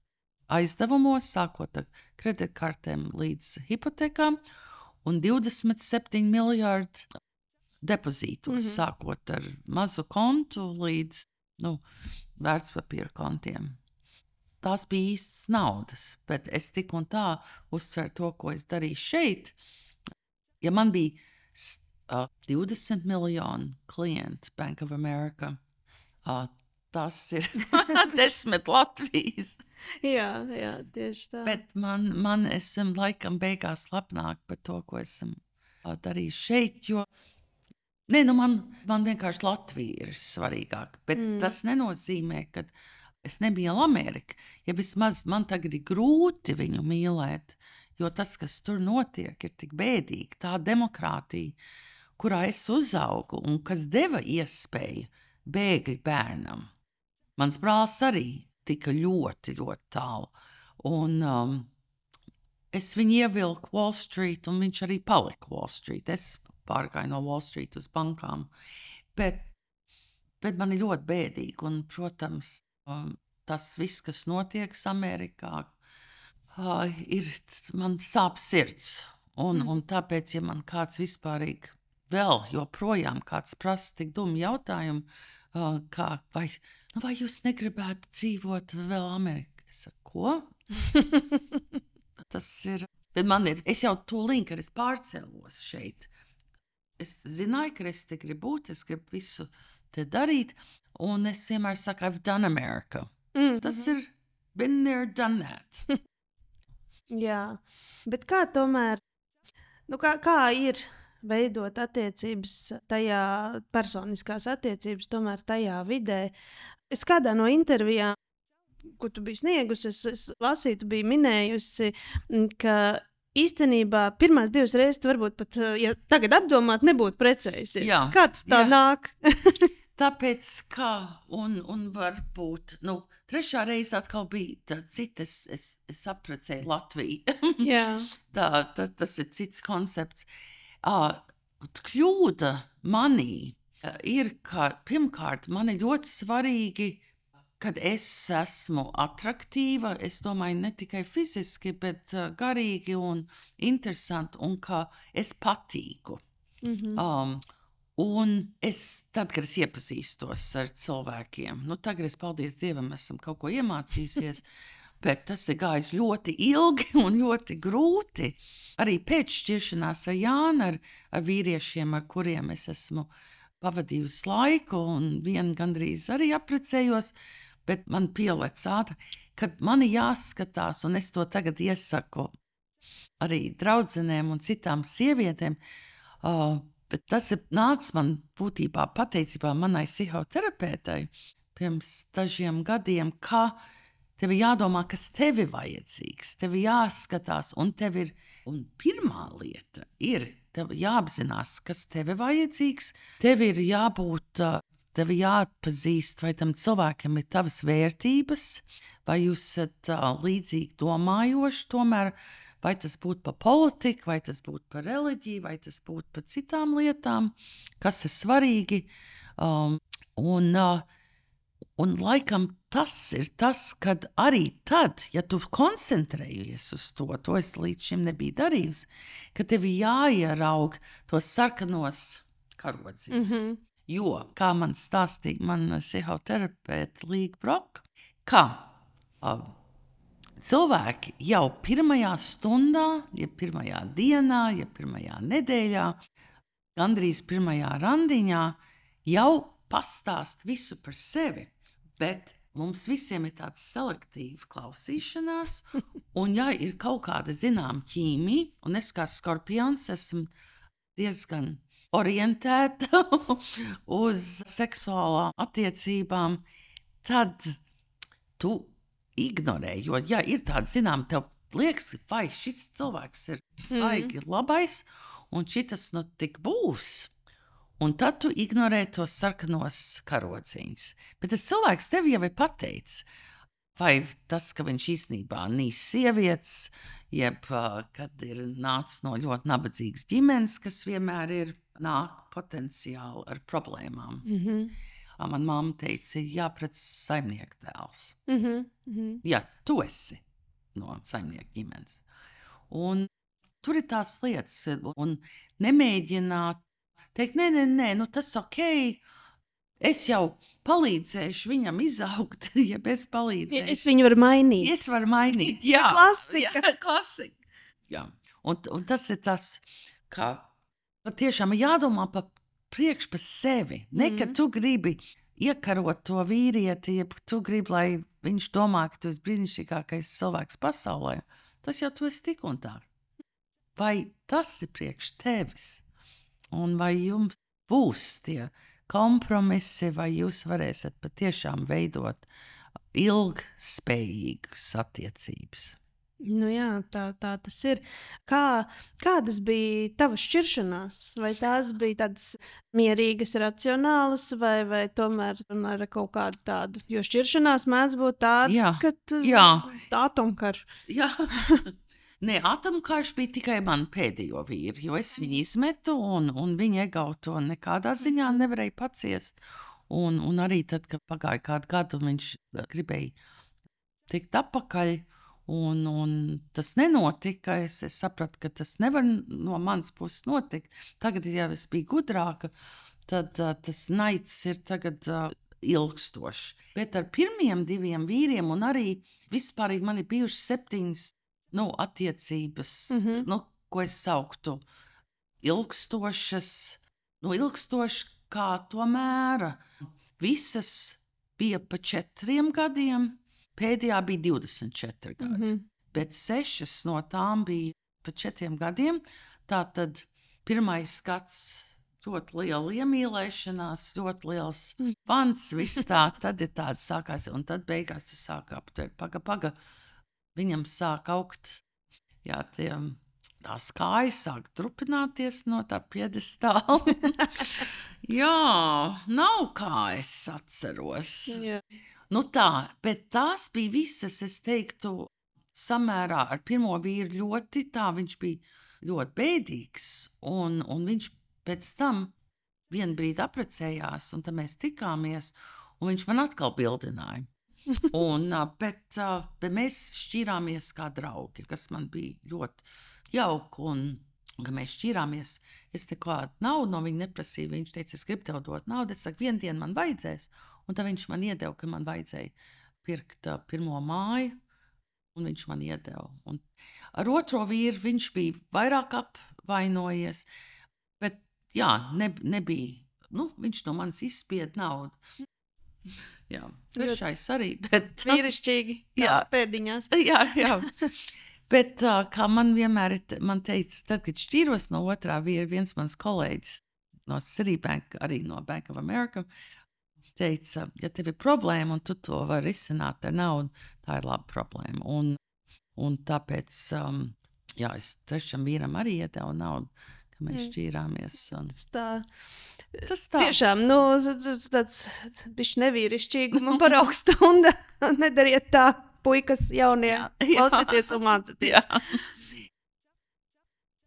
aizdevumos, sākot ar kreditkartēm līdz hipotekām, un 27 miljardu depozītus, mm -hmm. sākot ar mazu kontu līdz nu, vērtspapīra kontiem. Tās bija īstas naudas, bet es tik un tā uzsveru to, ko es darīju šeit. Ja man bija uh, 20 miljoni klientu Bank of America, uh, tas ir desmit Latvijas. jā, jā, tieši tā. Bet man, man esam laikam beigās lepnāk par to, ko esam uh, darījuši šeit. Jo Nē, nu man, man vienkārši Latvija ir svarīgāka. Bet mm. tas nenozīmē, ka es nebiju Amerikā. Ja vismaz man tagad ir grūti viņu mīlēt, jo tas, kas tur notiek, ir tik bēdīgi. Tā demokrātija, kurā es uzaugu un kas deva iespēju bēgļu bērnam. Mans brālis arī tika ļoti, ļoti tālu. Un, um, es viņu ievilku Wall Street, un viņš arī palika Wall Street. Es pārgāju no Wall Street uz bankām. Bet, bet man ir ļoti bēdīgi, un, protams, um, tas viss, kas notiek Amerikā, uh, ir man sāp sirds. Un, mm. un tāpēc, ja man kāds vispārīgi vēl joprojām kāds prasa tik dumu jautājumu, uh, kā vai nu, vai jūs negribētu dzīvot vēl Amerikā? Es saku, ko? Tas ir. Bet man ir, es jau tūlīt, kad es pārcēlos šeit, es zināju, ka es te gribu būt, es gribu visu te darīt, un es vienmēr saku, I've done America. Mm -hmm. Tas ir been there, done that. Jā, bet kā tomēr, nu kā, kā ir veidot attiecības tajā, personiskās attiecības, tomēr tajā vidē. Es kādā no intervijām, ko tu biji sniegusi, es, es lasīju, biji minējusi, ka īstenībā pirmās divas reizes, varbūt pat, ja tagad apdomāt, nebūtu precējusies. Jā, Kā tas tā jā. nāk? Tāpēc, kā un, un varbūt nu, trešā reize atkal bija tā, cita, es, es, es apprecēju Latviju. tā, tā, tas ir cits koncepts. Uh, kļūda manī ir, ka pirmkārt man ir ļoti svarīgi, kad es esmu attraktīva. Es domāju, ne tikai fiziski, bet uh, garīgi un interesanti, un ka es patīku. Mm -hmm. um, Un es, tad, kad es iepazīstos ar cilvēkiem, nu, tagad es, paldies Dievam, esmu kaut ko iemācījusies. Bet tas ir gājis ļoti ilgi un ļoti grūti. Arī pēc šķiršanās ar Jānu, ar, ar vīriešiem, ar kuriem es esmu pavadījusi laiku, un vienu gandrīz arī apprecējos, bet man pielec ātri, kad man ir jāskatās, un es to tagad iesaku arī draudzenēm un citām sievietēm. Uh, bet tas ir nācis man būtībā pateicībā manai psihoterapeitei pirms dažiem gadiem, ka Tev ir jādomā, kas tev ir vajadzīgs. Tev ir jāskatās, un tev ir. Un pirmā lieta ir, tev jāapzinās, kas tev ir vajadzīgs. Tev ir jābūt, tev jāatpazīst, vai tam cilvēkam ir tavas vērtības, vai jūs esat līdzīgi domājoši. Tomēr, vai tas būtu par politiku, vai tas būtu par reliģiju, vai tas būtu par citām lietām, kas ir svarīgi. Um, un, uh, Un laikam tas ir tas, kad arī tad, ja tu koncentrējies uz to, to es līdz šim nebiju darījusi, ka tev jāieraug tos sarkanos karodzīmus. Mm -hmm. Jo, kā man stāstīja mana psihoterapeite Līga Broka, ka uh, cilvēki jau pirmajā stundā, ja pirmajā dienā, ja pirmajā nedēļā, gandrīz pirmajā randiņā, jau pastāst visu par sevi. Bet mums visiem ir tāds selektīvs klausīšanās, un ja ir kaut kāda zināmā ķīmija, un es kā skorpions esmu diezgan orientēta uz seksuālām attiecībām, tad tu ignorē. Jo, ja ir tāda zināmā, tev liekas, vai šis cilvēks ir baigi mm. labais, un šis nu tik būs. Un tad tu ignorē tos sarkanos karodziņus. Bet tas cilvēks tev jau ir pateicis, vai tas, ka viņš īstenībā nīs sievietes, jeb uh, kad ir nācis no ļoti nabadzīgas ģimenes, kas vienmēr ir nāk potenciāli ar problēmām. Mm -hmm. Man mamma teica, jāpredz saimnieka tēls. Mm -hmm. Ja tu esi no saimnieka ģimenes. Un tur ir tās lietas, un nemēģināt teikt, nē, nē, nē nu tas ok. Es jau palīdzēšu viņam izaugt, ja es palīdzēšu. Es viņu varu mainīt. Es varu mainīt. Jā, klasika. Jā, klasika. Jā. Un, un tas ir tas, ka patiešām jādomā par priekšu par sevi. Ne, mm. ka tu gribi iekarot to vīrieti, ja tu gribi, lai viņš domā, ka tu esi brīnišķīgākais cilvēks pasaulē. Tas jau tu esi tik un tā. Vai tas ir priekš tevis? un vai jums būs tie kompromisi, vai jūs varēsiet patiešām veidot ilgspējīgas attiecības. Nu jā, tā, tā tas ir. Kā, kādas bija tavas šķiršanās? Vai tās bija tādas mierīgas, racionālas, vai, vai tomēr, tomēr kaut kāda tāda? Jo šķiršanās mēdz būt tāda, ka tā ir atomkarš. Jā, Nē, atomkarš bija tikai man pēdējo vīru, jo es viņu izmetu, un, un viņa egauto nekādā ziņā nevarēja paciest. Un, un arī tad, kad pagāja kādu gadu, viņš gribēja tikt atpakaļ. Un, un tas nenotika. Es, es sapratu, ka tas nevar no manas puses notikt. Tagad, ja es biju gudrāka, tad uh, tas naids ir tagad. Uh, ilgstošs. Bet ar pirmiem diviem vīriem, un arī vispār man ir bijušas septiņas nu, attiecības, mm -hmm. nu, ko es sauktu ilgstošas, nu, ilgstošas kā tomēr. Visas bija pa četriem gadiem, pēdējā bija 24 gadi, mm -hmm. bet sešas no tām bija pa četriem gadiem. Tā tad pirmais gads ļoti liela iemīlēšanās, ļoti liels fans, viss tā, tad ir tāds sākās, un tad beigās tu sāki aptvert, paga, paga, viņam sāk augt jā, tie, tās kājas, sāk trupināties no tā piedestāla. jā, nav kā es atceros. Jā. Nu tā, bet tās bija visas, es teiktu, samērā ar pirmo vīru ļoti tā, viņš bija ļoti bēdīgs, un, un viņš pēc tam vienu brīdi apprecējās, un tad mēs tikāmies, un viņš man atkal bildināja. Un, bet, bet mēs šķirāmies kā draugi, kas man bija ļoti jauki. Un, kad mēs šķirāmies, es nekādu naudu no viņa neprasīju. Viņš teica, es gribu tev dot naudu. Es saku, vienu dienu man vajadzēs. Un tad viņš man iedeva, ka man vajadzēja pirkt uh, pirmo māju. Un viņš man iedeva. Un ar otro vīru viņš bija vairāk apvainojies. Bet jā, ne, nebija. Nu, viņš no manis izspieda naudu. Jā, trešais arī. Bet, Vīrišķīgi. Jā, pēdiņās. jā, jā. Bet uh, kā man vienmēr man teica, tad, kad šķīros no otrā vīra, viens mans kolēģis no Citibank, arī no Bank of America, teica, ja tev ir problēma un tu to vari risināt ar naudu, tā ir laba problēma. Un, un tāpēc, um, jā, es trešam vīram arī iedevu naudu, mēs šķīrāmies. Un, Tas tā. tas tā. Tiešām, nu, tāds bišķi nevīrišķīguma paraugs stunda. Nedariet tā, puikas jaunie. Klausieties un mācieties.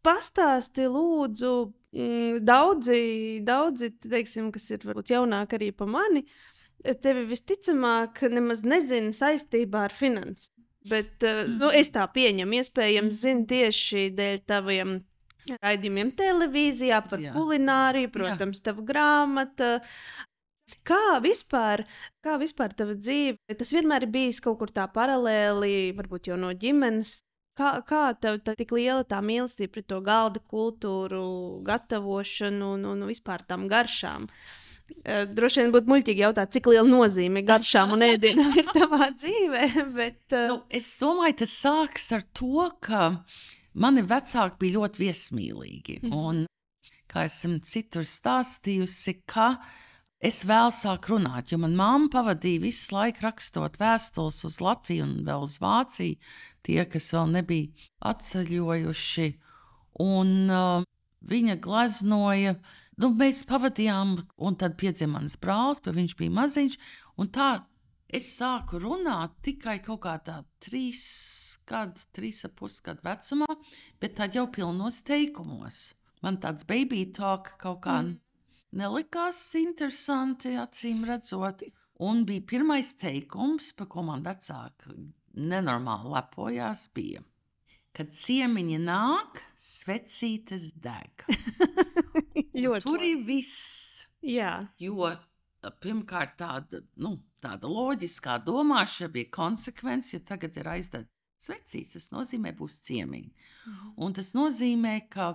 Pastāsti, lūdzu, daudzi, daudzi teiksim, kas ir varbūt jaunāki arī par mani, tevi visticamāk nemaz nezina saistībā ar finansēm. Bet uh, nu, es tā pieņemu, iespējams, zinu tieši dēļ taviem raidījumiem televīzijā, par Jā. kulināriju, protams, tava grāmata. Kā vispār, kā vispār tava dzīve? Tas vienmēr ir bijis kaut kur tā paralēli, varbūt jau no ģimenes. Kā, kā tev tā tik liela tā mīlestība pret to galda kultūru, gatavošanu un, un vispār tām garšām? Eh, Droši vien būtu muļķīgi jautāt, cik liela nozīme garšām un ēdienam ir tavā dzīvē. Bet, eh, Nu, es domāju, tas sākas ar to, ka mani vecāki bija ļoti viesmīlīgi. Mhm. Un, kā esmu citur stāstījusi, ka es vēl sāku runāt, jo manā mamma pavadīja visu laiku rakstot vēstules uz Latviju un vēl uz Vāciju, tie, kas vēl nebija atceļojuši. Un uh, viņa gleznoja. Nu, mēs pavadījām, un tad piedzima mans brālis, bet viņš bija maziņš. Un tā es sāku runāt tikai kaut kādā trīs gadu, trīs ap pus gadu vecumā, bet tad jau pilnos teikumos. Man tāds baby talk kaut kā mm. nelikās interesanti, acīm redzot. Un bija pirmais teikums, par ko man vecāki nenormāli lepojās, bija, kad ciemiņi nāk, svecītes deg. Tur ir viss. Jā, Jo pirmkārt, tāda, nu, tāda loģiskā domāšana bija konsekvence, ja tagad ir aizdegta svecīts, tas nozīmē, būs ciemiņi. Un tas nozīmē, ka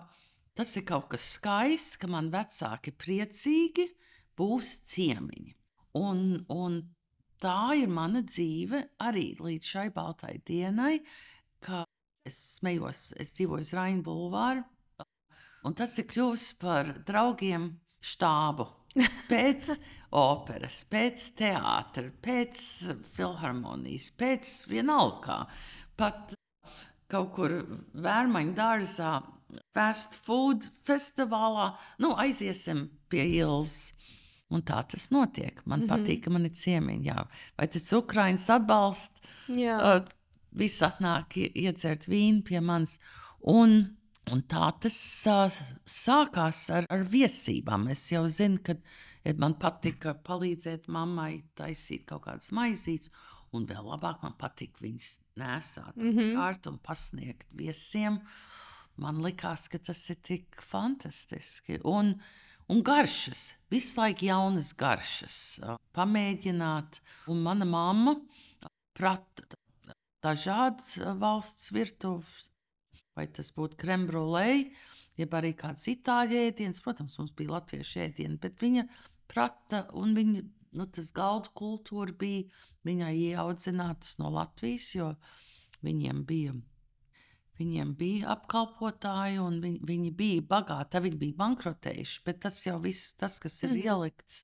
tas ir kaut kas skaists, ka man vecāki priecīgi būs ciemiņi. Un, un tā ir mana dzīve arī līdz šai baltai dienai, ka es smējos, es dzīvoju uz Raina Bulvāra, un tas ir kļuvis par draugiem štābu. Pēc operas, pēc teātra, pēc filharmonijas, pēc vienalga. Pat kaut kur Vērmaņu dārzā, fast food festivālā, nu, aiziesim pie ielas. Un tā tas notiek. Man mm. -hmm. patīk, ka man ir ciemiņi. Jā. Vai tas Ukraiņas atbalsts? jā. Uh, Visi atnāk ie- iedzert vīnu pie manis. Un, un tā tas uh, sākās ar, ar viesībām. Es jau zinu, ka man patika palīdzēt mammai taisīt kaut kādas maizītes. Un vēl labāk man patīk viņas nesāt mm -hmm. kārtu un pasniegt viesiem. Man likās, ka tas ir tik fantastiski. Un, un garšas, visu laiku jaunas garšas, ā, pamēģināt. Un mana mamma prata dažādas ā, valsts virtuves, vai tas būtu krembrulē, jeb arī kāds itāļu ēdiens. Protams, mums bija latviešu ēdieni, bet viņa prata un viņa. Nu, tas galda kultūra bija viņai ieaudzināts no Latvijas, jo viņiem bija Viņiem bija apkalpotāji, un viņi, viņi bija bagāti. Viņi bija bankrotējuši, bet tas jau viss, tas, kas ir mm. ielikts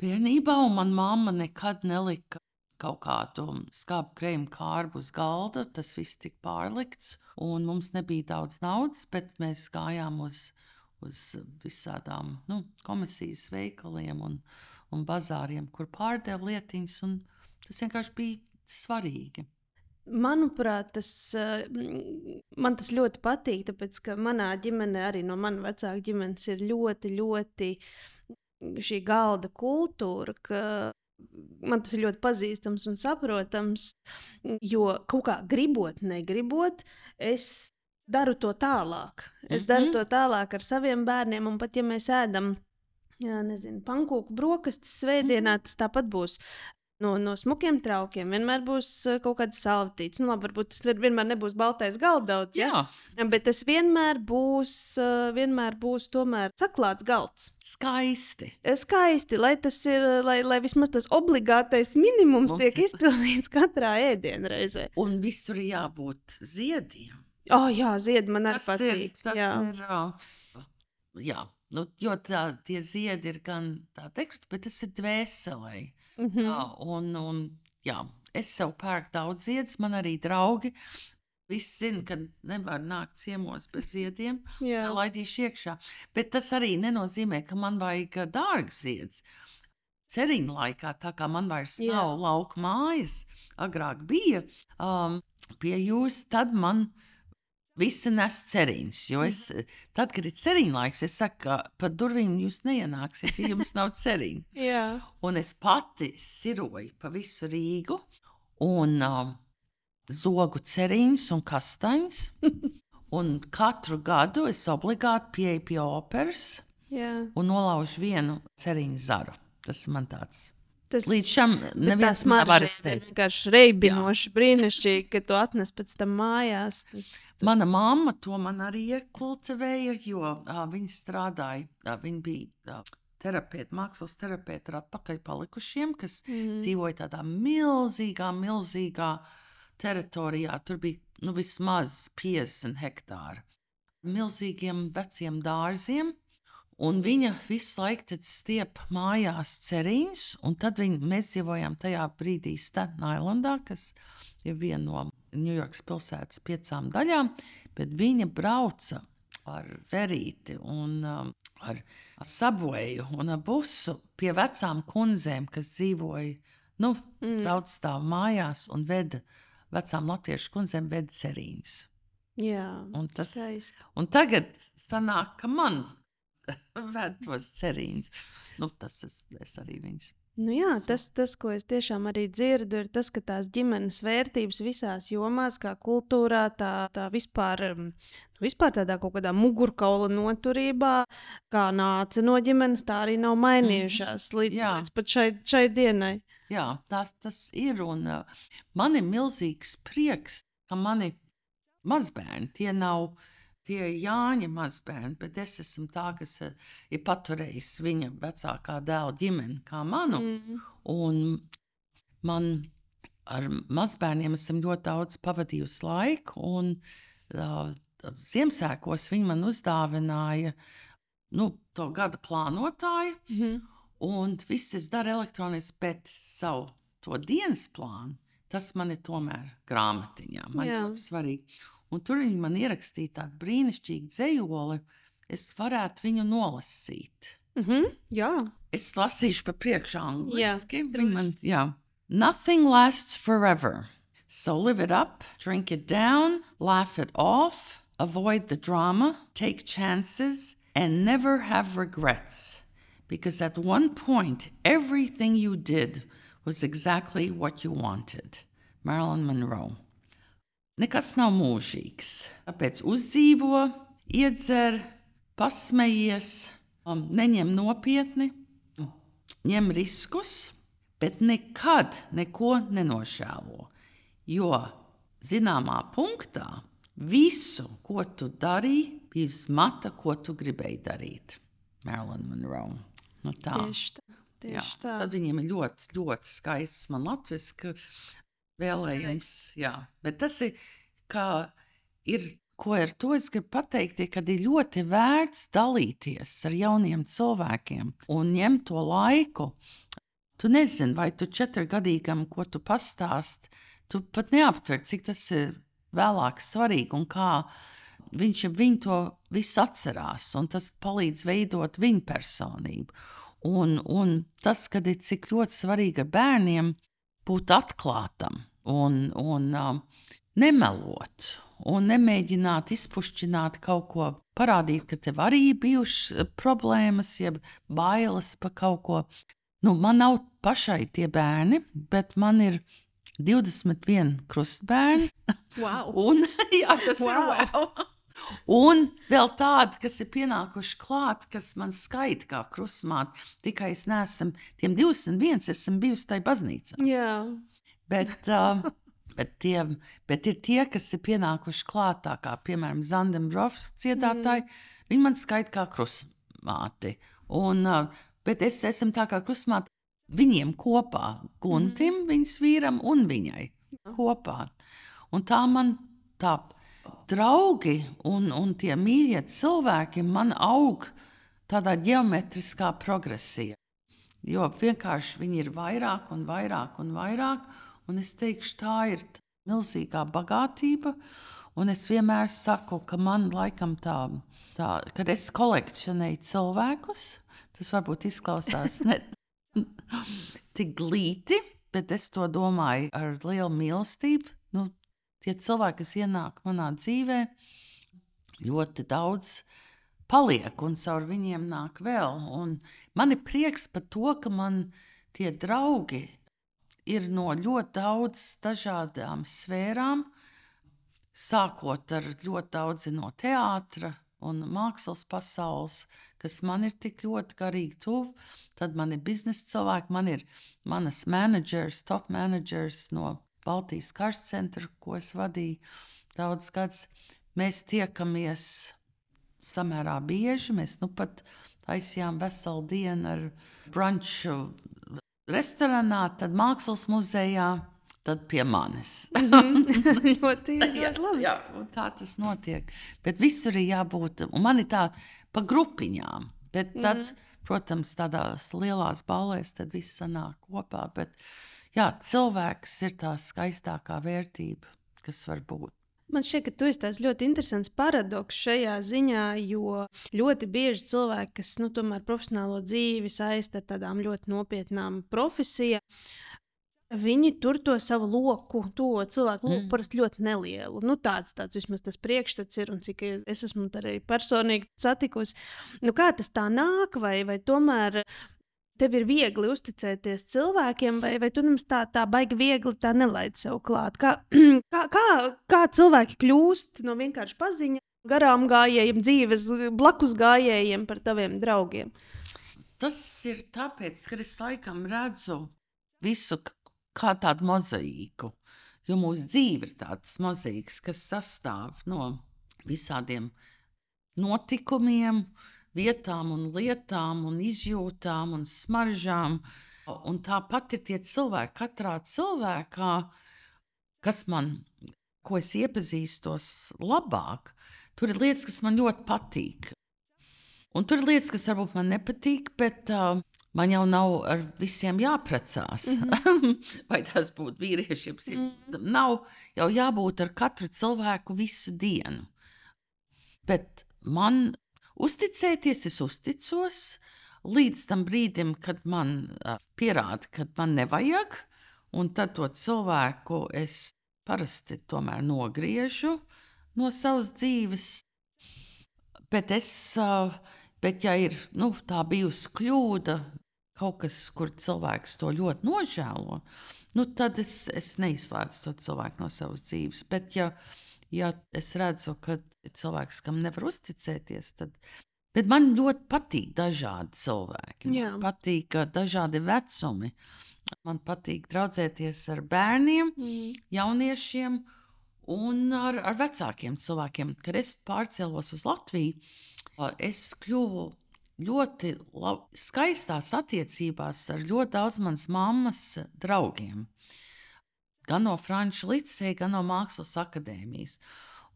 bērnībā, un manā mamma nekad nelika kaut kādu skābu krējumu kārbu uz galda. Tas viss tika pārlikts, un mums nebija daudz naudas, bet mēs gājām uz, uz visādām nu, komisijas veikaliem un, un bazāriem, kur pārdeva lietiņas, un tas vienkārši bija svarīgi. Manuprāt, tas, man tas ļoti patīk, tāpēc ka manā ģimenē, arī no manas vecāka ģimenes, ir ļoti, ļoti šī galda kultūra. ka Man tas ir ļoti pazīstams un saprotams, jo kaut kā gribot, negribot, es daru to tālāk. Es mm -hmm. daru Mhm. to tālāk ar saviem bērniem, un pat ja mēs ēdam, jā, nezinu, pankūku brokastis svētdienā, tas tāpat būs. No, no smukiem traukiem vienmēr būs eh, kaut kāds saltīts. Nu, labi, varbūt tas vien- vienmēr nebūs baltais galdauts, ja? Jā, bet tas vienmēr būs, eh, vienmēr būs tomēr saklāts galds. skaisti. Skaisti, lai tas ir, lai, lai vismaz tas obligātais minimums Mums tiek ir- izpildīts katrā ēdienreizē. Un visur ir jābūt ziediem. Oh, jā, ziedi man arī ir, patīk. tas jā. ir, jā, Nu, jo tā, tie ziedi ir gan tā dekoratīvi, bet tas ir dvēselē. Mm Mm. -hmm. Un, un, jā, es sev pērku daudz ziedus, man arī draugi. Visi zina, ka nevar nākt ciemos bez ziediem. Jā, Laidīšu iekšā. Bet tas arī nenozīmē, ka man vajag dārgs zieds. Ceriņa laikā, tā kā man vairs Jā. nav lauka mājas, agrāk bija um, pie jūras, tad man visi nes ceriņas. Jo es, tad, kad ir ceriņa laiks, es saku, ka pa durvīm jūs neienāksiet, ja jums nav ceriņa. jā. Un es pati siroju pa visu Rīgu un um, zogu ceriņus un kastaņus. un katru gadu es obligāti pieeju pie operas jā. un nolaužu vienu ceriņu zaru. Tas man tāds. Tas Līdz šim neviens ir izteikt. vienkārši reibinoši, brīnišķīgi, ka tu atnes pēc tam mājās. Tas, tas... Mana mamma to man arī iekultivēja, jo uh, viņa strādāja, uh, viņa bija uh, terapeita, mākslas terapeita ar atpakaļ palikušiem, kas Mm. dzīvoja tādā milzīgā, milzīgā teritorijā. Tur bija nu, vismaz 50 hektāri. Milzīgiem veciem dārziem. Un viņa visu laiku stiep mājās ceriņus, un tad viņa, mēs dzīvojām tajā brīdī Staten Islandā, kas ir viena no Ņujorkas pilsētas piecām daļām, bet viņa brauca ar verīti un um, ar sabojāju un ar busu pie vecām kundzēm, kas dzīvoja nu, Mm. daudz stāv mājās un veda vecām latviešu kundzēm veda cerīņus. Jā, Un, tas, un tagad sanāk, ka man ved tos cerīņus. Nu, tas es, es arī viņus. Nu jā, tas, tas, ko es tiešām arī dzirdu, ir tas, ka tās ģimenes vērtības visās jomās, kā kultūrā, tā, tā vispār, um, vispār tādā kaut kādā mugurkaula noturībā, kā nāca no ģimenes, tā arī nav mainījušās līdz, Jā. līdz pat šai, šai dienai. Jā, tas, tas ir. Un uh, man ir milzīgs prieks, ka mani mazbērni tie nav. Tie ir Jāņa mazbērni, bet es esmu tā, kas uh, ir paturējis viņa vecākā dēla ģimeni, kā manu. Mm. Un man ar mazbērniem esam ļoti daudz pavadījusi laiku. Un, uh, Ziemassvētkos viņi man uzdāvināja nu, to gada plānotāju. Mhm. Un viss es daru elektroniski, bet savu dienas plānu, tas man ir tomēr grāmatiņā. Man ļoti svarīgi. Un tur viņi man ierakstīja tādu brīnišķīgu dzējoli, es varētu viņu nolasīt. Mhm. Jā, Es lasīšu pa priekšu angliski. droši. Man, jā. Nothing lasts forever. So live it up, drink it down, laugh it off, avoid the drama, take chances, and never have regrets. Because at one point, everything you did was exactly what you wanted. Marilyn Monroe. Nekas nav mūžīgs. Tāpēc uzdzīvo, iedzer, pasmējies, um, neņem nopietni, ņem riskus, bet nekad neko nenožēlo. Jo zināmā punktā visu, ko tu darīji, bija zmata, ko tu gribēji darīt. Marilyn Monroe. Nu, tā. tieši tā. Jā, Tieši tā. tad viņiem ir ļoti, ļoti skaists man latviešu vēlējums. Jā, bet tas ir, kā ir, ko ar to es gribu pateikt, ir, kad ir ļoti vērts dalīties ar jauniem cilvēkiem un ņemt to laiku. Tu nezini, vai tu četrgadīgam, ko tu pastāst, tu pat neaptver, cik tas ir vēlāk svarīgi un kā viņš viņu to visu atcerās, un tas palīdz veidot viņa personību. Un, un tas, kad ir cik ļoti svarīgi ar bērniem būt atklātam un, un um, nemelot. Un nemēģināt izpušķināt kaut ko, parādīt, ka tev arī ir bijušas eh, problēmas, jeb bailes par kaut ko. Nu, man nav pašai tie bērni, bet man ir 21 krustbērni. Wow. Un, jā, tas Wow. ir wow. Un vēl tādi, kas ir pienākuši klāt, kas man skaita kā krustmāte. Tikai es neesmu, tiem 21 esmu bijusi tajā baznīcā. Jā, Bet, uh, bet, tie, bet ir tie, kas ir pienākuši klāt, tā kā piemēram Zandembrovs dziedātāji. Mm. Viņi man skaita kā krustmāti. Un, uh, bet es esmu tā kā krustmāte viņiem kopā, Guntim, mm. viņas vīram un viņai kopā. Un tā man tā draugi un, un tie mīļie cilvēki man aug tādā geometriskā progresijā. Jo vienkārši viņi ir vairāk un vairāk un vairāk, un es teikšu, tā ir milzīgā bagātība. Un es vienmēr saku, ka man laikam tā, tā kad es kolekcionēju cilvēkus, tas varbūt izklausās ne tik glīti, bet es to domāju ar lielu mīlestību. Nu, tie cilvēki, kas ienāk manā dzīvē, ļoti daudz paliek, un caur viņiem nāk vēl. Un man ir prieks par to, ka man tie draugi ir no ļoti daudz dažādām sfērām, sākot ar ļoti daudzi no teātra un mākslas pasaules, kas man ir tik ļoti garīgi tuvu. Tad man ir biznesa cilvēki, man ir manas menedžers, top menedžers no Baltijas karstcentra, ko es vadīju daudz gadus. Mēs tiekamies samērā bieži. Mēs nu pat taisījām veselu dienu ar brunču restorānā, tad mākslas muzejā. Tad pie manis. -hmm. ļoti, ļoti labi. Jā, tā tas notiek. Bet visur ir jābūt. Un man ir tā pa grupiņām. Bet tad, mm protams, tādās lielās balēs tad viss sanāk kopā. Bet jā, cilvēks ir tā skaistākā vērtība, kas var būt. Man šķiet, ka tu esi tāds ļoti interesants paradoks šajā ziņā, jo ļoti bieži cilvēki, kas nu, tomēr profesionālo dzīvi saista ar tādām ļoti nopietnām profesijām, Viņi tur to savu loku, to cilvēku loku mm. parasti ļoti nelielu. Nu, tāds, tāds vismaz tas priekšstats ir, un cik es esmu arī personīgi satikusi. Nu, kā tas tā nāk, vai, vai tomēr tev ir viegli uzticēties cilvēkiem, vai, vai tu nemaz tā, tā baigi viegli tā nelaid sev klāt? Kā, kā, kā, kā cilvēki kļūst no vienkārši paziņa garām gājējiem, dzīves blakus gājējiem par taviem draugiem? Tas ir tāpēc, ka es laikam redzu visu kā tādu mozaīku. Jo mūsu dzīve ir tāds mozaīks, kas sastāv no visādiem notikumiem, uh, vietām, un lietām, un izjūtām un smaržām. Un tāpat ir tie cilvēki, katrā cilvēkā, kas man, ko es iepazīstos labāk, tur ir lietas, kas man ļoti patīk. Un tur ir lietas, kas varbūt man nepatīk, bet uh, man jau nav ar visiem jāprecās. Mm -hmm. Vai tas būtu vīriešiem? Mm -hmm. Nav jau jābūt ar katru cilvēku visu dienu. Bet man Uzticēties es uzticos līdz tam brīdim, kad man pierāda, ka man nevajag, un tad to cilvēku es parasti tomēr nogriežu no savas dzīves. Bet, es, bet ja ir nu, tā bijusi kļūda, kaut kas, kur cilvēks to ļoti nožēlo, nu, tad es, es neizslēdzu to cilvēku no savas dzīves. Bet, ja, ja es redzu, ka cilvēks, kam nevar uzticēties, tad. Bet man ļoti patīk dažādi cilvēki. Man Jā. patīk dažādi vecumi. Man patīk draudzēties ar bērniem, mm. jauniešiem un ar, ar vecākiem cilvēkiem. Kad es pārcēlos uz Latviju, es kļuvu ļoti lab, skaistās attiecībās ar ļoti daudz manas mammas draugiem gan no Frančijas līcēja, gan no Mākslas akadēmijas.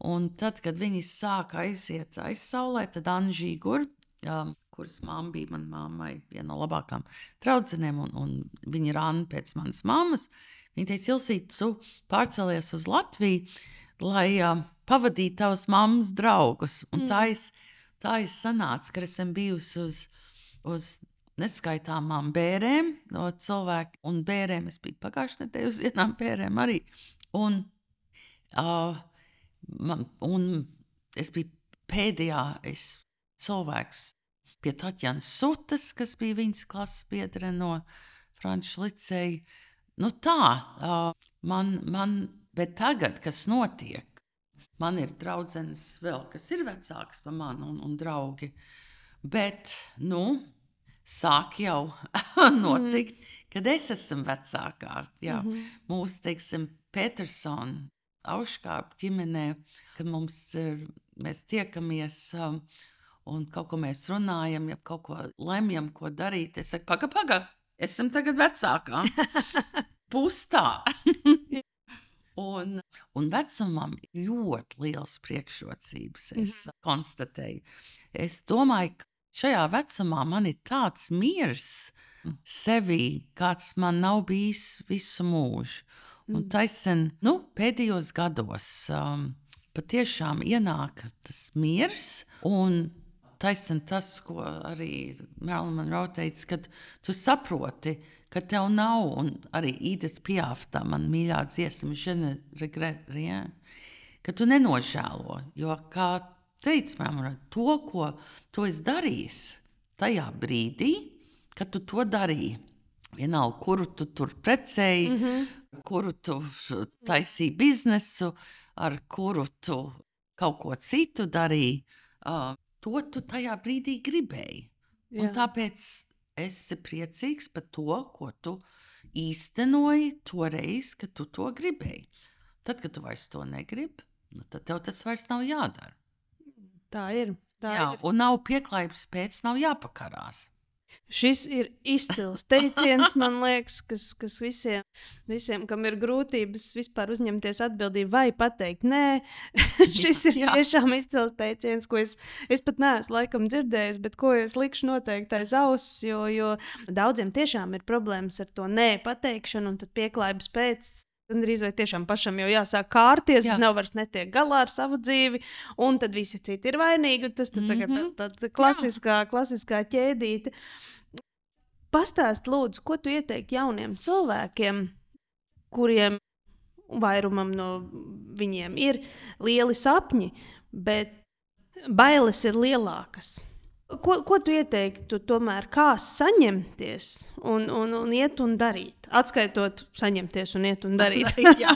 Un tad, kad viņi sāka aiziet aizsaulē, tad Anžija Gur, um, kuras mamma bija manai mammai, viena no labākajām draudzenēm, un, un viņa ir Anna pēc manas mammas, viņa teica, Ilsīt, tu pārcēlies uz Latviju, lai um, pavadītu tavas mammas draugus. Un mm. tā es, tā es sanācu, ka esmu bijusi uz, uz neskaitāmām bērēm no cilvēkiem, un bērēm es biju pagājušajā nedēļā uz vienām bērēm arī. Un, uh, man, un es biju pēdējā es, cilvēks pie Tatjana Sutas, kas bija viņas klases biedre no Frančijas liceja. Nu tā, uh, man, man, bet tagad, kas notiek, man ir draudzenes vēl, kas ir vecāks par mani un, un draugi. Bet, nu, sāk jau notikt, mm. kad es esmu vecākā. Jā, mm -hmm. Mūsu, teiksim, Petersona auškāpju ģimenē, kad mums ir, mēs tiekamies. Um, un kaut ko mēs runājam, ja kaut ko lemjam, ko darīt. Es saku, pagaidi, pagaidi, esam tagad vecākā. Pustā. un, un vecumam ir ļoti liels priekšrocības. Es mm. konstatēju. Es domāju, šajā vecumā man ir tāds miers sevī, kāds man nav bijis visu mūžu. Un Mm. taisen, nu, pēdējos gados um, patiešām ienāk tas miers. Un taisen tas, ko arī Marilyn Monroe teica, kad tu saproti, ka tev nav, un arī Īdets Piafta, man mīļā dziesma, žene regret rien, ka tu nenožēlo, jo, kā teica mamma, to, ko tu esi darījis tajā brīdī, kad tu to darīji. Vienalga, kuru tu tur precēji, mm -hmm. kuru tu taisīji biznesu, ar kuru tu kaut ko citu darīji, uh, to tu tajā brīdī gribēji. Tāpēc esi priecīgs par to, ko tu īstenoji toreiz, kad tu to gribēji. Tad, kad tu vairs to negribi, nu, tad tev tas vairs nav jādara. Tā ir. Tā Jā, ir. un nav pieklājības pēc, nav jāpakarās. Šis ir izcils teiciens, man liekas, kas, kas visiem, visiem, kam ir grūtības vispār uzņemties atbildību vai pateikt, nē, šis ir Jā. tiešām izcils teiciens, ko es, es pat neesmu laikam dzirdējis, bet ko es likšu noteikti aiz auss, jo, jo daudziem tiešām ir problēmas ar to nē pateikšanu un tad pieklājības pēc. Gandrīz vai tiešām pašam jau jāsāk kārties, Jā. nav vairs netiek galā ar savu dzīvi, un tad visi citi ir vainīgi. Tas tas tagad tā, Mhm. tā, tā klasiskā, klasiskā ķēdīte. Pastāst, lūdzu, ko tu ieteiktu jauniem cilvēkiem, kuriem vairumam no viņiem ir lieli sapņi, bet bailes ir lielākas. Ko, ko tu ieteiktu, tomēr, kā saņemties un, un, un iet un darīt? Atskaitot, saņemties un iet un darīt. Jā,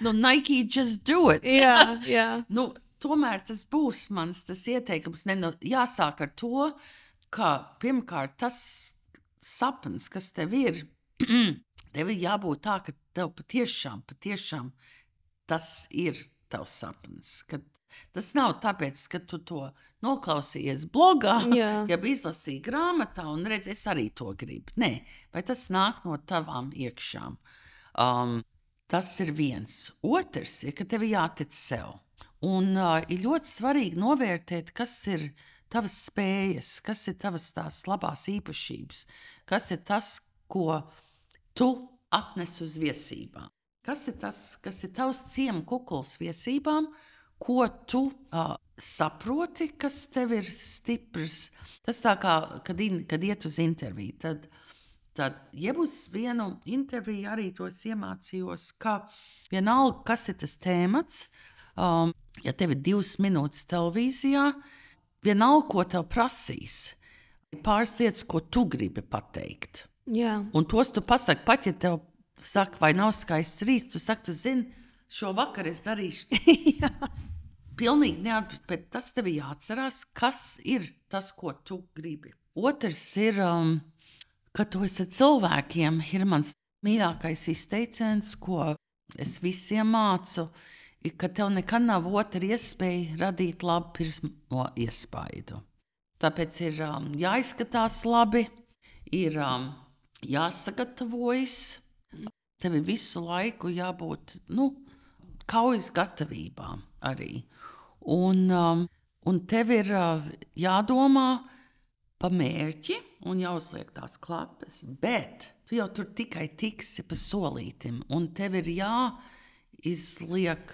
nu, Nike just do it. jā, jā. Nu, tomēr tas būs mans tas ieteikums. Ne, nu, jāsāk ar to, ka pirmkārt tas sapnis, kas tev ir, tev ir jābūt tā, ka tev patiešām, patiešām tas ir tavs sapnis. Kad tas nav tāpēc, ka tu to noklausījies blogā, Jā. ja izlasīji grāmatā un redzi, es arī to gribu. Nē, vai tas nāk no tavām iekšām? Um, tas ir viens. Otrs ir, ka tev jātic sev. Un uh, ir ļoti svarīgi novērtēt, kas ir tavas spējas, kas ir tavas tās labās īpašības, kas ir tas, ko tu atnes uz viesībām. Kas ir tas, kas ir tavs ciemu kukuls viesībām, ko tu uh, saproti, kas tev ir stiprs. Tas tā kā, kad, in, kad iet uz interviju, tad, tad ja uz vienu interviju arī tos iemācījos, ka vienalga, kas ir tas tēmats, um, ja tev ir divas minūtes televīzijā, vienalga, ko tev prasīs, ir pāris lietas, ko tu gribi pateikt. jā. Un tos tu pasaki, pat ja tev saka, vai nav skaists rīts, tu saki, tu zini, šo vakaru es darīšu. Pilnīgi neatbildīgi, bet tas tev jāatcerās, kas ir tas, ko tu gribi. Otrs ir, um, ka tu esi cilvēkiem, ir mans mīļākais izteiciens, ko es visiem mācu, ir, ka tev nekad nav otra iespēja radīt labu pirmo iespaidu. Tāpēc ir um, jāizskatās labi, ir um, jāsagatavojas, tev ir visu laiku jābūt nu, kaujas gatavībām arī. Un, um, un tev ir uh, jādomā par mērķi un jāuzliek tās klapes, bet tu jau tur tikai tiksi pa solītim, un tev ir jāizliek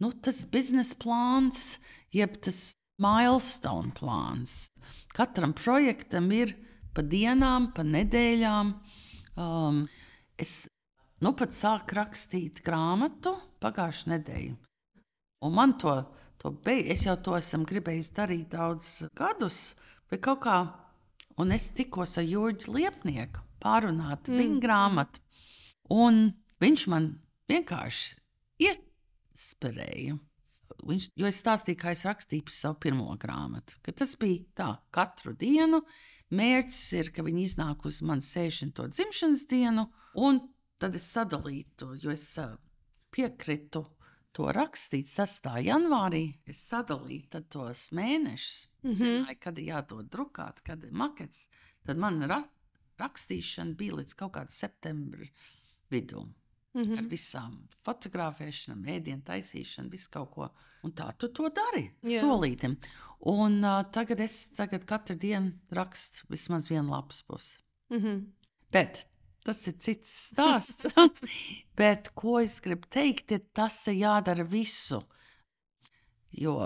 nu, tas biznesa plāns, jeb tas milestone plāns. Katram projektam ir pa dienām, pa nedēļām. Um, es nu pat sāku rakstīt grāmatu pagājušajā nedēļā. Un man to, to beig, es jau to esmu gribējis darīt daudzus gadus, bet kaut kā, un es tikos ar Jurģu Liepnieku pārunāt mm. viņa grāmatu, un viņš man vienkārši iespēja. Viņš, jo es stāstīju, kā es rakstīju savu pirmo grāmatu, tas bija tā, katru dienu. Mērķis ir, ka viņi iznāk uz manas 60. dzimšanas dienu, un tad es sadalīju to, jo es ā, piekritu to rakstīt 6. janvārī. Es sadalīju tos mēnešus, mm Mhm. -hmm. zināju, kad ir jādod drukāt, kad ir makets. Tad man ra rakstīšana bija līdz kaut kādam septembra vidum. Mm -hmm. Ar visām fotografēšanām, ēdienu taisīšanu, visu kaut ko. Un tā tu to dari, Jā. solītim. Un uh, tagad es tagad katru dienu rakstu vismaz vienu lapas pusi. Mm -hmm. Bet tas ir cits stāsts. Bet ko es gribu teikt, ir tas, ir jādara visu. Jo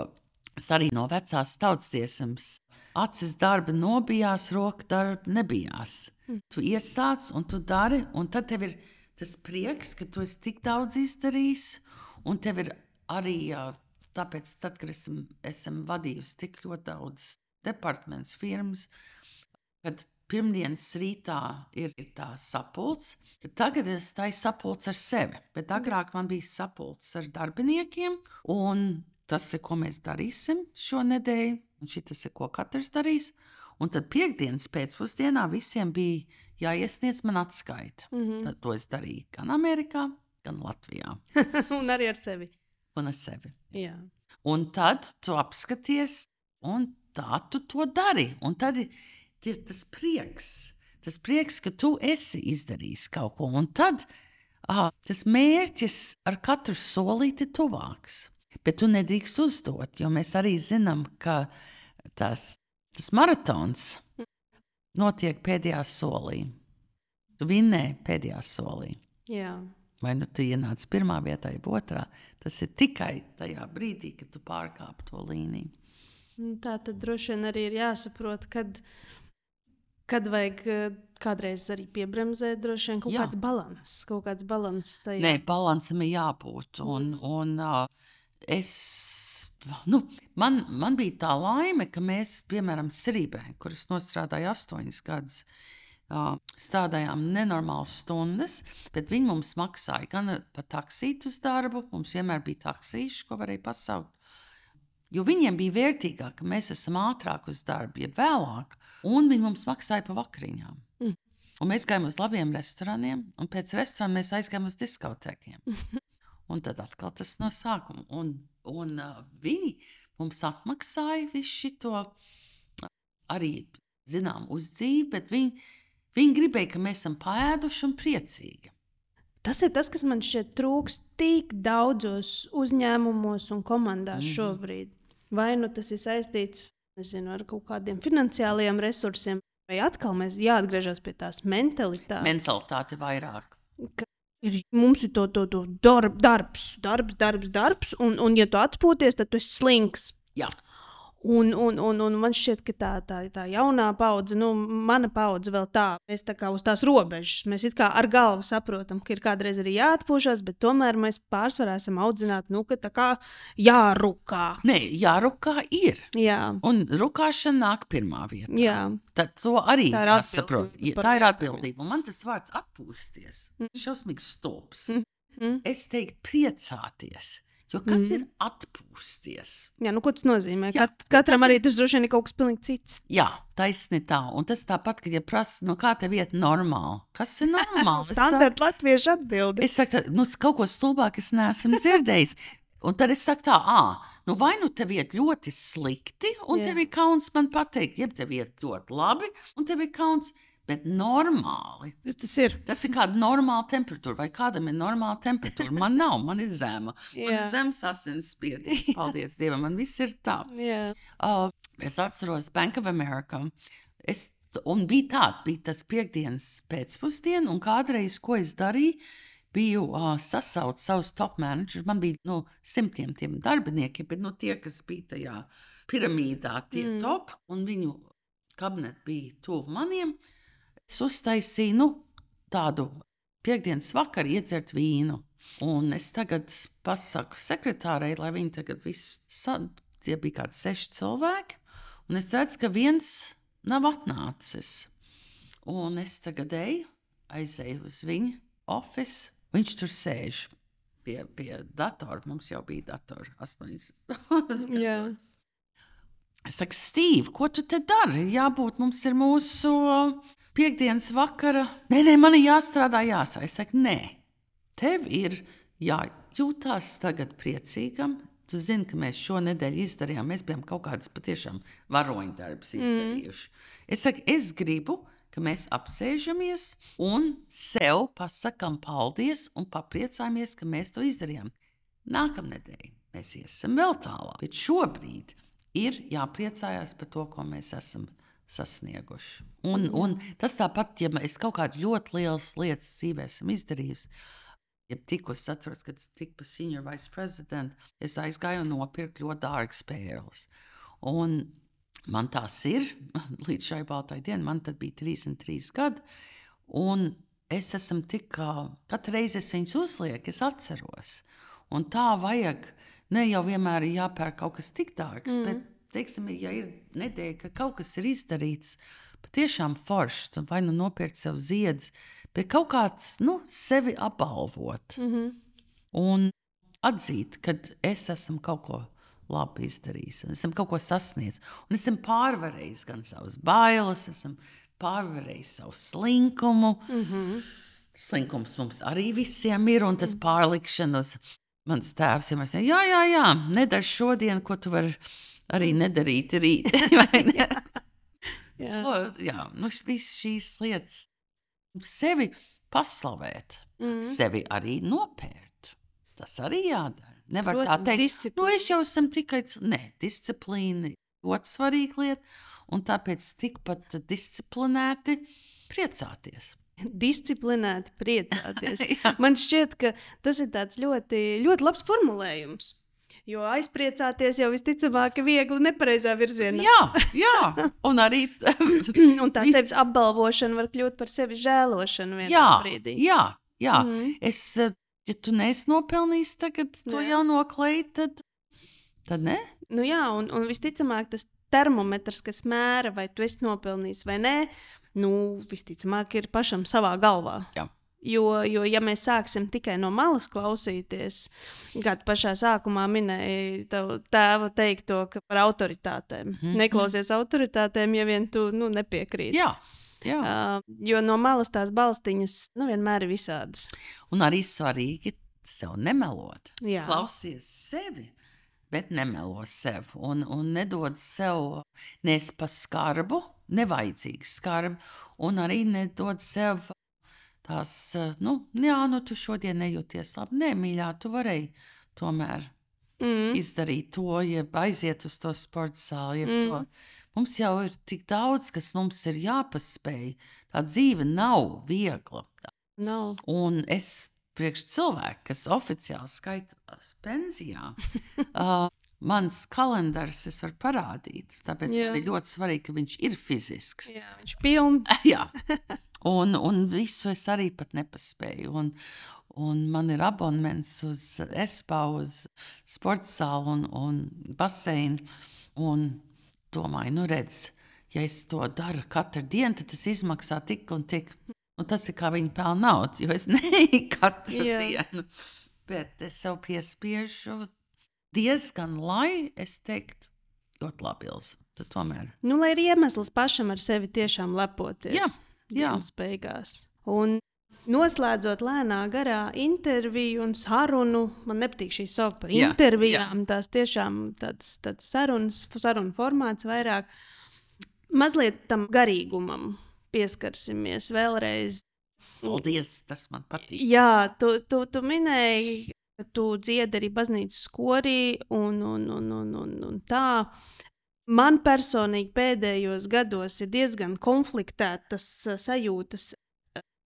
es arī no vecās tautsdziesmas acis darba nobijās, roka darba nebijās. Mm. Tu iesāc un tu dari, un tad tev ir tas prieks, ka tu esi tik daudz izdarījis, un tev ir arī tāpēc, tad, kad esam, esam vadījusi tik ļoti daudz departamentus, firmas, kad pirmdienas rītā ir, ir tā sapulce, tagad es tā sapulce ar sevi, bet agrāk man bija sapulce ar darbiniekiem, un tas ir, ko mēs darīsim šonadēļ, un šis ir, ko katrs darīs. Un tad piekdienas pēcpusdienā visiem bija jāiesniedz man atskaita. Mm -hmm. Tad to es darīju gan Amerikā, gan Latvijā. un arī ar sevi. Un ar sevi. Jā. Un tad tu apskaties, un tā tu to dari. Un tad ir tas prieks. Tas prieks, ka tu esi izdarījis kaut ko. Un tad ah, tas mērķis ar katru solīti tuvāks. Bet tu nedrīkst uzdot, jo mēs arī zinām, ka tas Tas maratons notiek pēdējā solī. Tu vinnēji pēdējā solī. Jā. Vai nu tu ienāc pirmā vietā, vai otrā. Tas ir tikai tajā brīdī, kad tu pārkāp to līniju. Nu, tā tad droši vien arī ir jāsaprot, kad, kad vajag eh, kādreiz arī piebremzēt. Droši vien kaut Jā. kāds balans, kaut kāds balans tajā. Nē, balansam ir jābūt. Un, un uh, es nu, man, man bija tā laime, ka mēs, piemēram, Sirībē, kuras nostrādāja astoņas gadus, uh, strādājām nenormālas stundas, bet viņi mums maksāja gan par taksītu uz darbu, mums vienmēr bija taksīši, ko varēja pasaukt. Jo viņiem bija vērtīgāk, ka mēs esam ātrāk uz darbu, ja vēlāk, un viņi mums maksāja par vakariņām. Mm. Un mēs gājām uz labiem restorāniem, un pēc restorāna mēs aizgājām uz diskotēkiem. Un tad atkal tas no sākuma. Un, un uh, viņi mums atmaksāja visu šo arī, zinām, uzdzīvi, bet viņi, viņi gribēja, ka mēs esam pēduši un priecīgi. Tas ir tas, kas man šķiet trūkst tik daudzos uzņēmumos un komandās mm -hmm. šobrīd. Vai nu tas ir saistīts nezinu, ar kaut kādiem finansiāliem resursiem, vai atkal mēs jāatgriežas pie tās mentalitātes. Mentalitāte vairāk. Ka Ir, mums ir to, to, to darb, darbs, darbs, darbs, darbs, un, un ja tu atpūties, tad tu esi slings. Jā. Un, un, un, un man šķiet, ka tā, tā, tā jaunā paudze, nu, mana paudze vēl tā, mēs tā kā uz tās robežas. Mēs it kā ar galvu saprotam, ka ir kādreiz arī jāatpūšas, bet tomēr mēs pārsvarā esam audzināti, nu, ka tā kā jārukā. Nē, jārukā ir. Jā. Un rukāšana nāk pirmā vietā. Jā. Tad to arī tā ir jāsaprot. Tā ir atbildība. Un man tas vārds atpūsties, mm. šausmīgs stulbs. Mm. Mm. Es teiktu, priecāties. Jo kas mm. ir atpūsties? Jā, nu, ko tas nozīmē? Jā, Kat, katram arī tas droši vien ir kaut kas pilnīgi cits. Jā, taisni tā. Un tas tāpat, kad ja prasa, no kā tev iet normāli. Kas ir normāli? Standarta latviešu atbildi. Es saku, tā, nu, kaut ko stulbāk es neesmu dzirdējis. Un tad es saku, tā, ah, nu vai nu tev iet ļoti slikti, un Jā. tev ir kauns man pateikt, jeb tev iet ļoti labi, un tev ir kauns Bet normāli. Tas, tas ir. Tas ir kāda normāla temperatūra, vai kādam ir normāla temperatūra. Man nav, man ir zema. man ir zemes asinsspiediens. Paldies Dievam, man viss ir tā. Yeah. Uh, es atceros Bank of America. Es, un bija tā, bija tas piekdienas pēcpusdiena, un kādreiz, ko es darīju, biju uh, sasaucis savus top managers. Man bija nu, simtiem tiem darbiniekiem, bet nu, tie, kas bija tajā piramīdā, tie mm. top, un viņu kabineti bija tuvu maniem. Uh, Es uztaisīju nu, tādu piekdienas vakaru iedzert vīnu. Un es tagad pasaku sekretārai, lai viņi tagad visu sadarbību. Tie bija kādi seši cilvēki, un es redzu, ka viens nav atnācis. Un es tagad eju, aizēju uz viņa oficiālu. Viņš tur sēž pie, pie datora. Mums jau bija datora astoņas. es saku, Stīv, ko tu te dari? Jābūt mums ir mūsu piekdienas vakara, nē, nē, man ir jāstrādā, jāsaka. Es saku, nē, tev ir jājūtās tagad priecīgam. Tu zini, ka mēs šo nedēļu izdarījām, mēs bijām kaut kādas patiešām varoņdarbus mm. izdarījuši. Mm. Es saku, es gribu, ka mēs apsēžamies un sev pasakām paldies un papriecājamies, ka mēs to izdarījām. Nākamnedēļ mēs iesim vēl tālāk, bet šobrīd ir jāpriecājas par to, ko mēs esam sasnieguši. Un, un tas tāpat, ja es kaut kādas ļoti lielas lietas dzīvē esmu izdarījis, ja tikko es atceros, kad tiku par senior vice prezidentu, es aizgāju un nopirku ļoti dārgas spēles. Un man tās ir līdz šai baltai dienai, man tad bija 33 gadi. Un es esmu tik, katru reizi es viņus uzlieku, es atceros. Un tā vajag, ne jau vienmēr ir jāpērk kaut kas tik dārgs, mm. bet, teiksim, ja ir nedēļa, ka kaut kas ir izdarīts, patiešām foršs, vai nu nopirkt sev ziedus, bet kaut kāds, nu, sevi apbalvot. Mm -hmm. Un atzīt, ka es esmu kaut ko labi izdarījis, esmu kaut ko sasniedzis, un esmu pārvarējis gan savas bailes, esmu pārvarējis savu slinkumu. Mm -hmm. Slinkums mums arī visiem ir, un tas pārlikšana uz Mans tēvs vienmēr teica, jā, jā, jā, nedara šodien, ko tu vari arī nedarīt rīt. ne? jā, o, jā nu, visas šīs lietas, sevi paslavēt, mm. sevi arī nopērt. Tas arī jādara. Nevar Protams, tā teikt, disciplīna. nu, es jau esmu tikai ne, disciplīna. Ļoti svarīga lieta, un tāpēc tikpat disciplinēti priecāties disciplinēti priecāties. Man šķiet, ka tas ir ļoti, ļoti labs formulējums. Jo aizpriecāties jau visticamāk ir viegli nepareizā virzienā. Jā, jā. un arī un tā vis... sevis apbalvošana var kļūt par sevi žēlošanu vienā jā, brīdī. Jā, jā. Mm. Es, ja tu neesi nopelnījis tagad to nu, jau noklēji, tad, tad ne? Nu jā, un, un visticamāk tas termometrs, kas mēra, vai tu esi nopelnījis vai nē, nu, visticamāk, ir pašam savā galvā. Jā. Jo, jo, ja mēs sāksim tikai no malas klausīties, kā pašā sākumā minēja tēva teikto par autoritātēm, mm -hmm. neklausies autoritātēm, ja vien tu nu, nepiekrīti. Jā. Jā. Uh, jo no malas tās balstiņas nu, vienmēr ir visādas. Un arī svarīgi sev nemelot. Jā. Klausies sevi bet nemelo sev un, un nedod sev nesaskarbu, nevajadzīgu skarbu, un arī nedod sev tās, nu, jā, nu, tu šodien nejūties labi. Nē, mīļā, tu varēji tomēr mm. izdarīt to, jeb aiziet uz to sporta zāli. Mm. To. Mums jau ir tik daudz, kas mums ir jāpaspēj. Tā dzīve nav viegla. Nav. Un es priekš cilvēku, kas oficiāli skaitās pensijā, uh, mans kalendārs es varu parādīt. Tāpēc ir ļoti svarīgi, ka viņš ir fizisks. Jā, viņš ir pilns. Jā. Un, un visu es arī pat nepaspēju. Un, un man ir abonements uz ESPA, uz sporta zāli un, un baseinu. Un domāju, nu redz, ja es to daru katru dienu, tad tas izmaksā tik un tik. Un tas ir kā viņi pelna naudu, jo es neju katru Jā. dienu. Bet es sev piespiežu diezgan, lai es teiktu, ļoti labi. Tad tomēr. Nu, lai ir iemesls pašam ar sevi tiešām lepoties. Jā, jā. Beigās. Un noslēdzot lēnā garā interviju un sarunu, man nepatīk šī saukt par jā, intervijām. Jā. Tās tiešām tādas, tādas sarunas, sarunu formāts vairāk. Mazliet tam garīgumam pieskarsimies vēlreiz. Paldies, tas man patīk. Jā, tu, tu, tu minēji, ka tu dziedi arī baznīcas skorī un, un, un, un, un, un tā. Man personīgi pēdējos gados ir diezgan konfliktētas sajūtas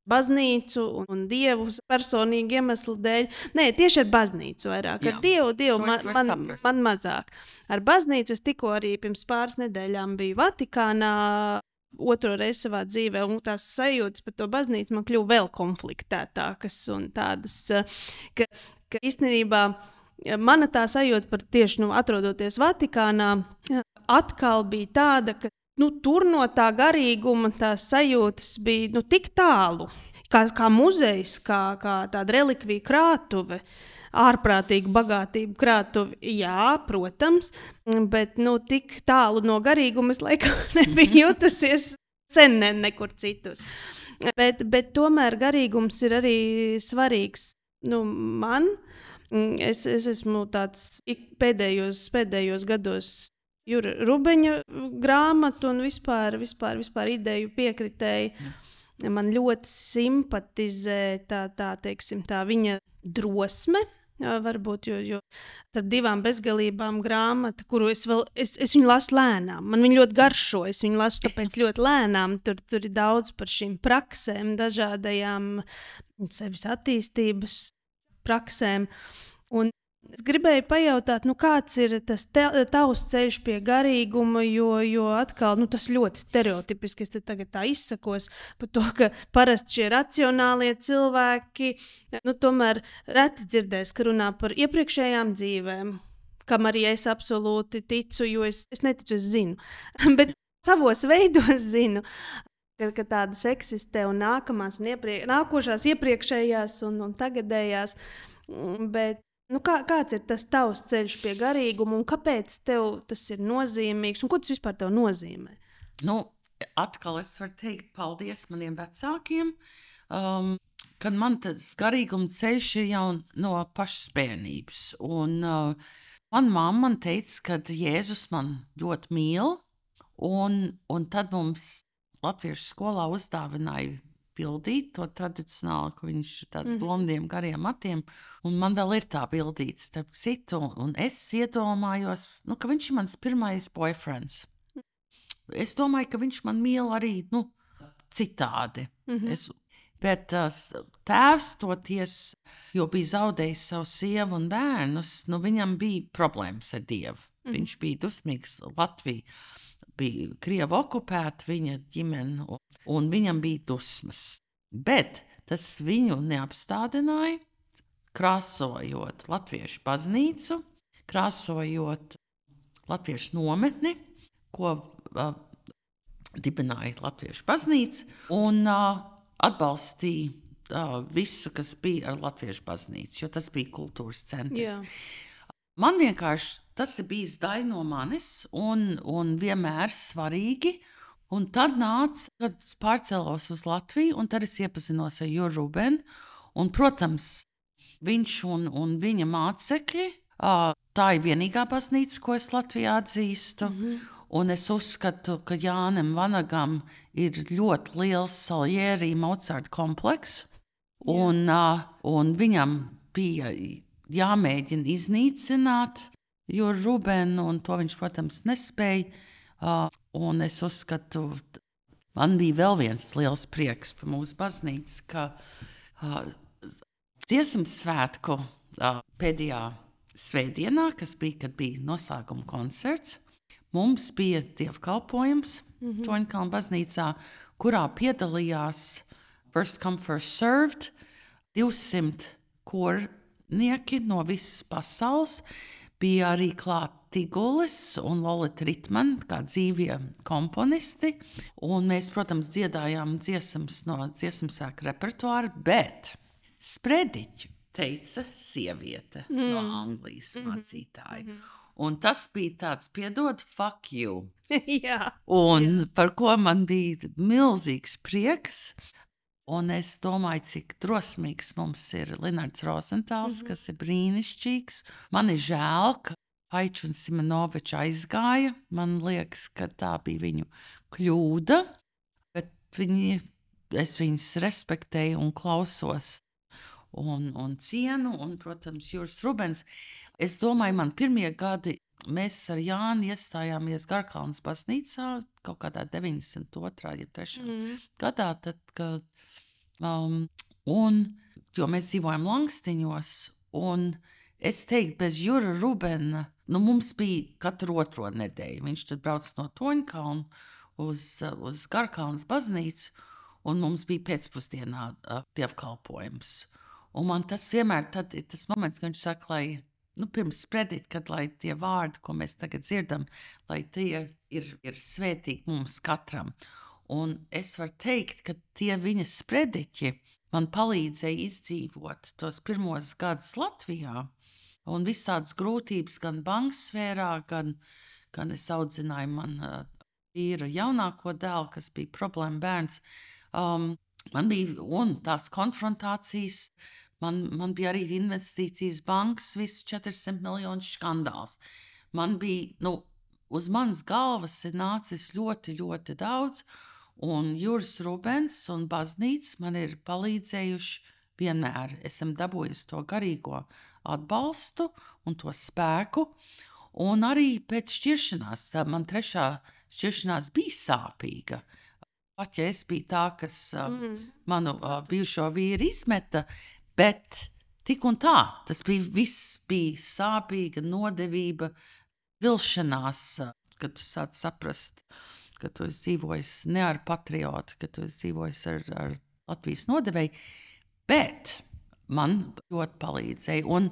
baznīcu un, dievu personīgi iemeslu dēļ. Nē, tieši ar baznīcu vairāk. Ar Jā, dievu, dievu man, man, man mazāk. Ar baznīcu es tikko arī pirms pāris nedēļām biju Vatikānā otro reizi savā dzīvē, un tās sajūtas par to baznīcu man kļuva vēl konfliktētākas un tādas, eh, ka, ka īstenībā mana tā sajūta par tieši nu, atrodoties Vatikānā, atkal bija tāda, ka nu, tur no tā garīguma tās sajūtas bija nu, tik tālu. Kā, kā muzejs, kā, kā tāda relikvija krātuve. Ārprātīgu bagātību krātuvi. Jā, protams, bet nu, tik tālu no garīguma es laikam nebiju jutusies sen ne, nekur citur. Bet, bet tomēr garīgums ir arī svarīgs nu, man. Es, es esmu tāds pēdējos, pēdējos gados Jura Rubeņa grāmatu un vispār, vispār, vispār ideju piekritēji. Ja. Man ļoti simpatizē tā, tā, teiksim, tā viņa drosme. Varbūt, jo, jo starp divām bezgalībām grāmata, kuru es vēl, es, es viņu lasu lēnām. Man viņa ļoti garšo, es viņu lasu tāpēc ļoti lēnām. Tur, tur ir daudz par šīm praksēm, dažādajām sevis attīstības praksēm. Un Es gribēju pajautāt, nu, kāds ir tas tavs ceļš pie garīguma, jo, jo atkal nu, tas ļoti stereotipiski. Es te tagad tā izsakos par to, ka parasti šie racionālie cilvēki nu, tomēr reti dzirdēs, ka runā par iepriekšējām dzīvēm. Kam arī es absolūti ticu, jo es, es neticu, es zinu. Bet savos veidos zinu, ka, ka tādas eksistē un nākamās, un iepriek, nākošās, iepriekšējās un, un tagadējās. Bet Nu, kā, kāds ir tas tavs ceļš pie garīguma, un kāpēc tev tas ir nozīmīgs, un ko tas vispār nozīmē? Nu, atkal es varu teikt paldies maniem vecākiem, um, kad man tas garīguma ceļš ir jau no pašas bērnības. Un, uh, man mamma man teica, ka Jēzus man ļoti mīl, un, un tad mums Latviešu skolā uzdāvināja pildīt to tradicionāli, ka viņš ir tāds mm -hmm. blondiem, gariem matiem. Un man vēl ir tā bildīte, starp citu, un es iedomājos, nu, ka viņš ir mans pirmais boyfriends. Es domāju, ka viņš man mīl arī nu, citādi. Mm -hmm. es, bet uh, tēvs toties, jo bija zaudējis savu sievu un bērnus, nu, viņam bija problēmas ar Dievu. Mm -hmm. Viņš bija dusmīgs Latvijā bija Krieva okupēta, viņa ģimene, un viņam bija dusmas. Bet tas viņu neapstādināja, krāsojot latviešu baznīcu, krāsojot latviešu nometni, ko uh, dibināja Latviešu baznīca, un uh, atbalstīja uh, visu, kas bija ar Latviešu baznīcu, jo tas bija kultūras centrs. Jā. Man vienkārši tas ir bijis daļa no manis un, un vienmēr svarīgi. Un tad nāca, kad es pārcēlos uz Latviju, un tad es iepazinos ar Juru Rubenu. Un, protams, viņš un, un viņa mācekļi, tā ir vienīgā baznīca, ko es Latvijā atzīstu. Mm -hmm. Un es uzskatu, ka Jānis Vanagam ir ļoti liels Salieri Mozart komplekss. Un, uh, un viņam bija jāmēģina iznīcināt, jo Rubēnu un to viņš, protams, nespēja. Uh, un es uzskatu, man bija vēl viens liels prieks par mūsu baznīcu, ka uh, dziesmu svētku uh, pēdējā svētdienā, kas bija, kad bija noslēguma koncerts, mums bija dievkalpojums mm -hmm. Toņkalna baznīcā, kurā piedalījās First Come First Served 200 koru nieki no visas pasaules. Bija arī klāta Tigulis un Lorita Ritmana, kā dzīvie komponisti. Un mēs, protams, dziedājām dziesmas no dziesmu sēkļa repertuāra, bet sprediķu teica sieviete mm. no Anglijas mm -hmm. mācītāja. Mm -hmm. Un tas bija tāds, piedod, fuck you. Jā. Un par ko man bija milzīgs prieks. Un es domāju, cik drosmīgs mums ir Linnards Rozentāls, mm -hmm. kas ir brīnišķīgs. Man ir žēl, ka Aičs un Simonovičs aizgāja. Man liekas, ka tā bija viņu kļūda, bet viņi, es viņus respektēju un klausos un, un cienu. Un, protams, Juris Rubens. Es domāju, man pirmie gadi mēs ar Jānu iestājāmies Garkalnas baznīcā kaut kādā 92. ja 3. Mm. gadā, tad, kad Um, un, jo mēs dzīvojam Langstiņos, un es teiktu, bez Jura Rubena, nu, mums bija katru otro nedēļu. Viņš tad brauc no Toņkalna uz, uz Garkalnas baznīcu, un mums bija pēcpusdienā uh, dievkalpojums. Un man tas vienmēr tad, ir tas moments, kad viņš saka, lai nu, pirms spredīt, kad tie vārdi, ko mēs tagad dzirdam, lai tie ir, ir svētīgi mums katram. Un es varu teikt, ka tie viņa sprediķi man palīdzēja izdzīvot tos pirmos gadus Latvijā. Un visādas grūtības gan banksfērā, gan, gan es audzināju manu vīru jaunāko dēlu, kas bija problēma bērns. Um, man bija un tās konfrontācijas, man, man bija arī investīcijas bankas, viss 400 miljonu skandāls. Man bija, nu, uz manas galvas ir nācis ļoti, ļoti daudz. Un Juris Rubens un baznīca man ir palīdzējuši vienmēr. Esam dabūjusi to garīgo atbalstu un to spēku. Un arī pēc šķiršanās, tā man trešā šķiršanās bija sāpīga. Pat ja es biju tā, kas mm. manu bijušo vīru izmeta, bet tik un tā tas bija viss bija sāpīga, nodevība, vilšanās, kad tu sāc saprast, ka tu esi dzīvojis ne ar patriotu, ka tu esi dzīvojis ar, ar Latvijas nodevēju, bet man ļoti palīdzēja. Un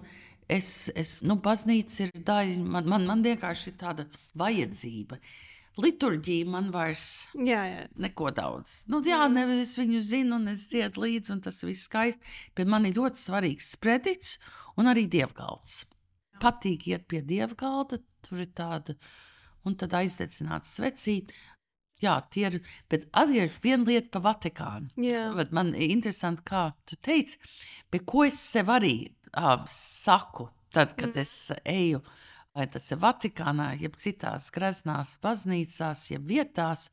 es, es nu, baznīca ir daļa, man, man, man vienkārši ir tāda vajadzība. Uh, liturģija man vairs jā, jā. neko daudz. Nu, jā, nevis es viņu zinu, un es dziedu līdzi, un tas viss skaisti. Bet man ir ļoti svarīgs sprediķis un arī dievgalds. Patīk iet pie dievgalda, tur ir tāda, un tad aizdedzināt svecīt. Jā, tie ir, bet arī ir viena lieta par Vatikānu. Bet man ir interesanti, kā tu teici, bet ko es sev arī uh, saku, tad, kad mm. es eju uh, vai tas ir Vatikānā, jeb citās graznās baznīcās, jeb vietās,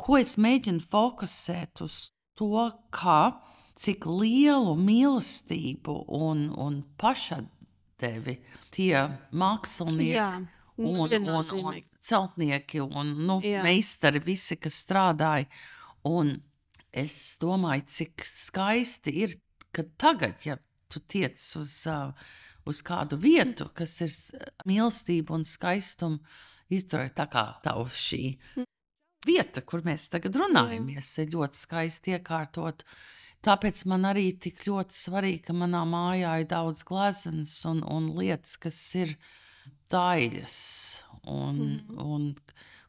ko es mēģinu fokusēt uz to, kā, cik lielu mīlestību un, un pašadevi tie mākslinieki Jā, un, un, un celtnieki un nu, meistari, visi, kas strādāja. Un es domāju, cik skaisti ir, ka tagad, ja tu tiec uz uh, uz kādu vietu, kas ir mīlestība un skaistuma izturēt tā kā uz šī vieta, kur mēs tagad runājamies, ir ļoti skaisti iekārtot. Tāpēc man arī tik ļoti svarīgi, ka manā mājā ir daudz gleznas un, un lietas, kas ir daļas, un, mm. un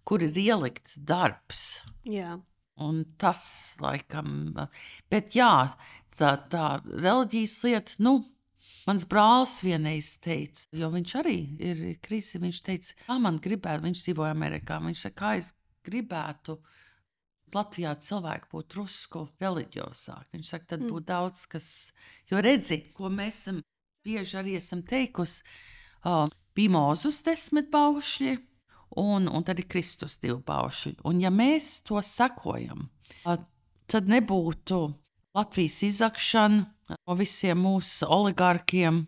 kur ir ielikts darbs. Jā. Un tas, laikam, bet jā, tā, tā reliģijas lieta, nu, Mans brālis vienreiz teica, jo viņš arī ir krisi, viņš teica, kā man gribētu, viņš dzīvoja Amerikā, viņš saka, kā es gribētu. Latvijā cilvēki būtu drusku reliģiozāki. Viņš saka, tad mm. būtu daudz kas. Jo redzi, ko mēs esam bieži arī esam teikusi, uh, bija Mozus desmit paušļi, un, un tad ir Kristus divi paušļi. Un ja mēs to sakojam, uh, tad nebūtu Latvijas izakšana no visiem mūsu oligarkiem,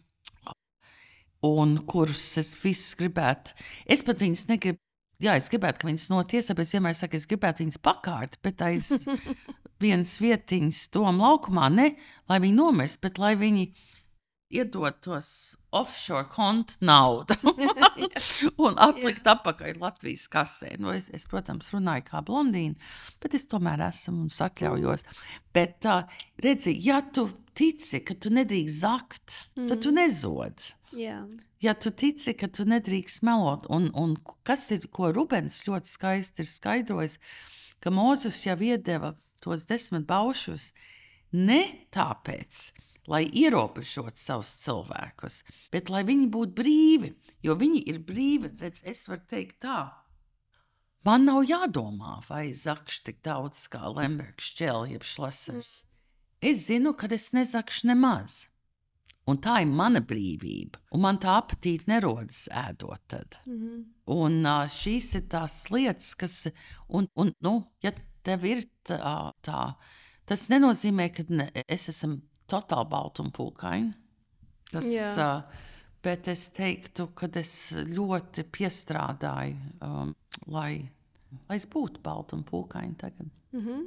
un kurus es visus gribētu. Es pat viņus negribu. Jā, es gribētu, ka viņas notiesā, bet es vienmēr saku, es gribētu viņas pakārt, bet aiz vienas vietiņas tom laukumā, ne lai viņi nomirst, bet lai viņi iedod tos offshore kontu naudu un atlikt atpakaļ Latvijas kasē. Nu, es, es, protams, runāju kā blondīna, bet es tomēr esmu un atļaujos. Bet, uh, redzi, ja tu tici, ka tu nedrīkst zakt, mm. tad tu mm. nezod. Yeah. Ja tu tici, ka tu nedrīkst melot, un, un kas ir, ko Rubens ļoti skaisti ir skaidrojis, ka Mozus jau iedeva tos desmit baušus ne tāpēc, lai ierobežotu savus cilvēkus, bet lai viņi būtu brīvi, jo viņi ir brīvi. Redz, es varu teikt tā. Man nav jādomā, vai zakšu tik daudz kā Lembergs, Čēlis, jeb Šlesers. Es zinu, ka es nezakšu nemaz. Un tā ir mana brīvība. Un man tā apetīte nerodas ēdot. Tad. Mm -hmm. Un šīs ir tās lietas, kas, un, un nu, ja tev ir tā, tā tas nenozīmē, ka ne, es esmu totāli baltumpulkaini. Tas, uh, bet es teiktu, ka es ļoti piestrādāju, um, lai, lai es būtu baltumpulkaini tagad. Mm -hmm.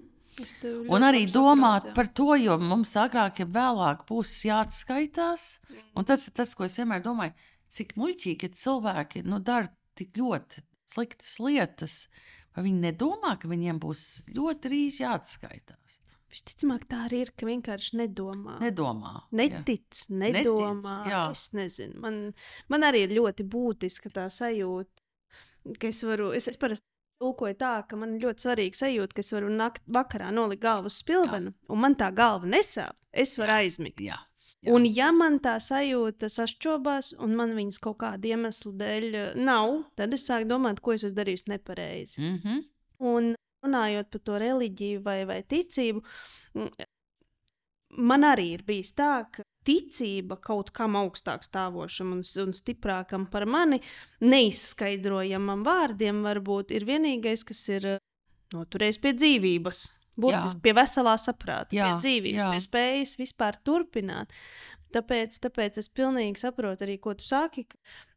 Un arī domāt saprāt, par to, jo mums agrāk, ja vēlāk būs jāatskaitās. Un tas ir tas, ko es vienmēr domāju, cik muļķīgi cilvēki nu, dara tik ļoti sliktas lietas. Vai viņi nedomā, ka viņiem būs ļoti drīz jāatskaitās? Visticamāk, tā arī ir, ka vienkārši nedomā. Nedomā. Netic, jā. nedomā. Netic, jā. es nezinu. Man, man arī ir ļoti būtiska tā sajūta, ka es varu. Es, es parasti tulkoju tā, ka man ir ļoti svarīga sajūta, ka es varu nakt, vakarā nolikt galvu uz spilvenu, jā. un man tā galva nesāp. Es varu jā. aizmigt. Jā. Jā. Un, ja man tā sajūta sašķobās, un man viņas kaut kāda iemesla dēļ eh, nav, tad es sāku domāt, ko es esmu darījis nepareizi. Mm -hmm. Un runājot par to reliģiju vai, vai ticību, man arī ir bijis tā, ka ticība kaut kam augstāk stāvošam un, un stiprākam par mani, neizskaidrojamam vārdiem, varbūt ir vienīgais, kas ir eh, noturējis pie dzīvības. Būtiski pie veselā saprāta, jā, pie dzīvības, jā. pie spējas vispār turpināt. Tāpēc, tāpēc es pilnīgi saprotu arī, ko tu saki.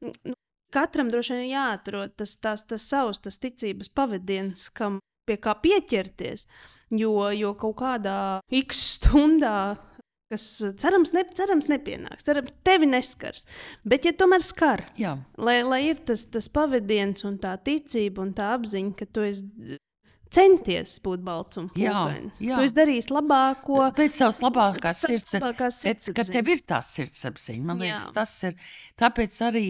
Nu, katram droši vien jāatrod tas, tas, tas savs, tas ticības pavadiens, kam pie kā pieķerties. Jo, jo kaut kādā x stundā kas cerams, ne, cerams nepienāks, cerams, tevi neskars. Bet, ja tomēr skar, Jā. lai, lai ir tas, tas pavadiens un tā ticība un tā apziņa, ka tu esi centies būt. Jā, jā. Tu esi darījis labāko. Pēc savas labākās sirdsapziņas. Ka tev ir tā sirdsapziņa. Man liekas, jā. tas ir. Tāpēc arī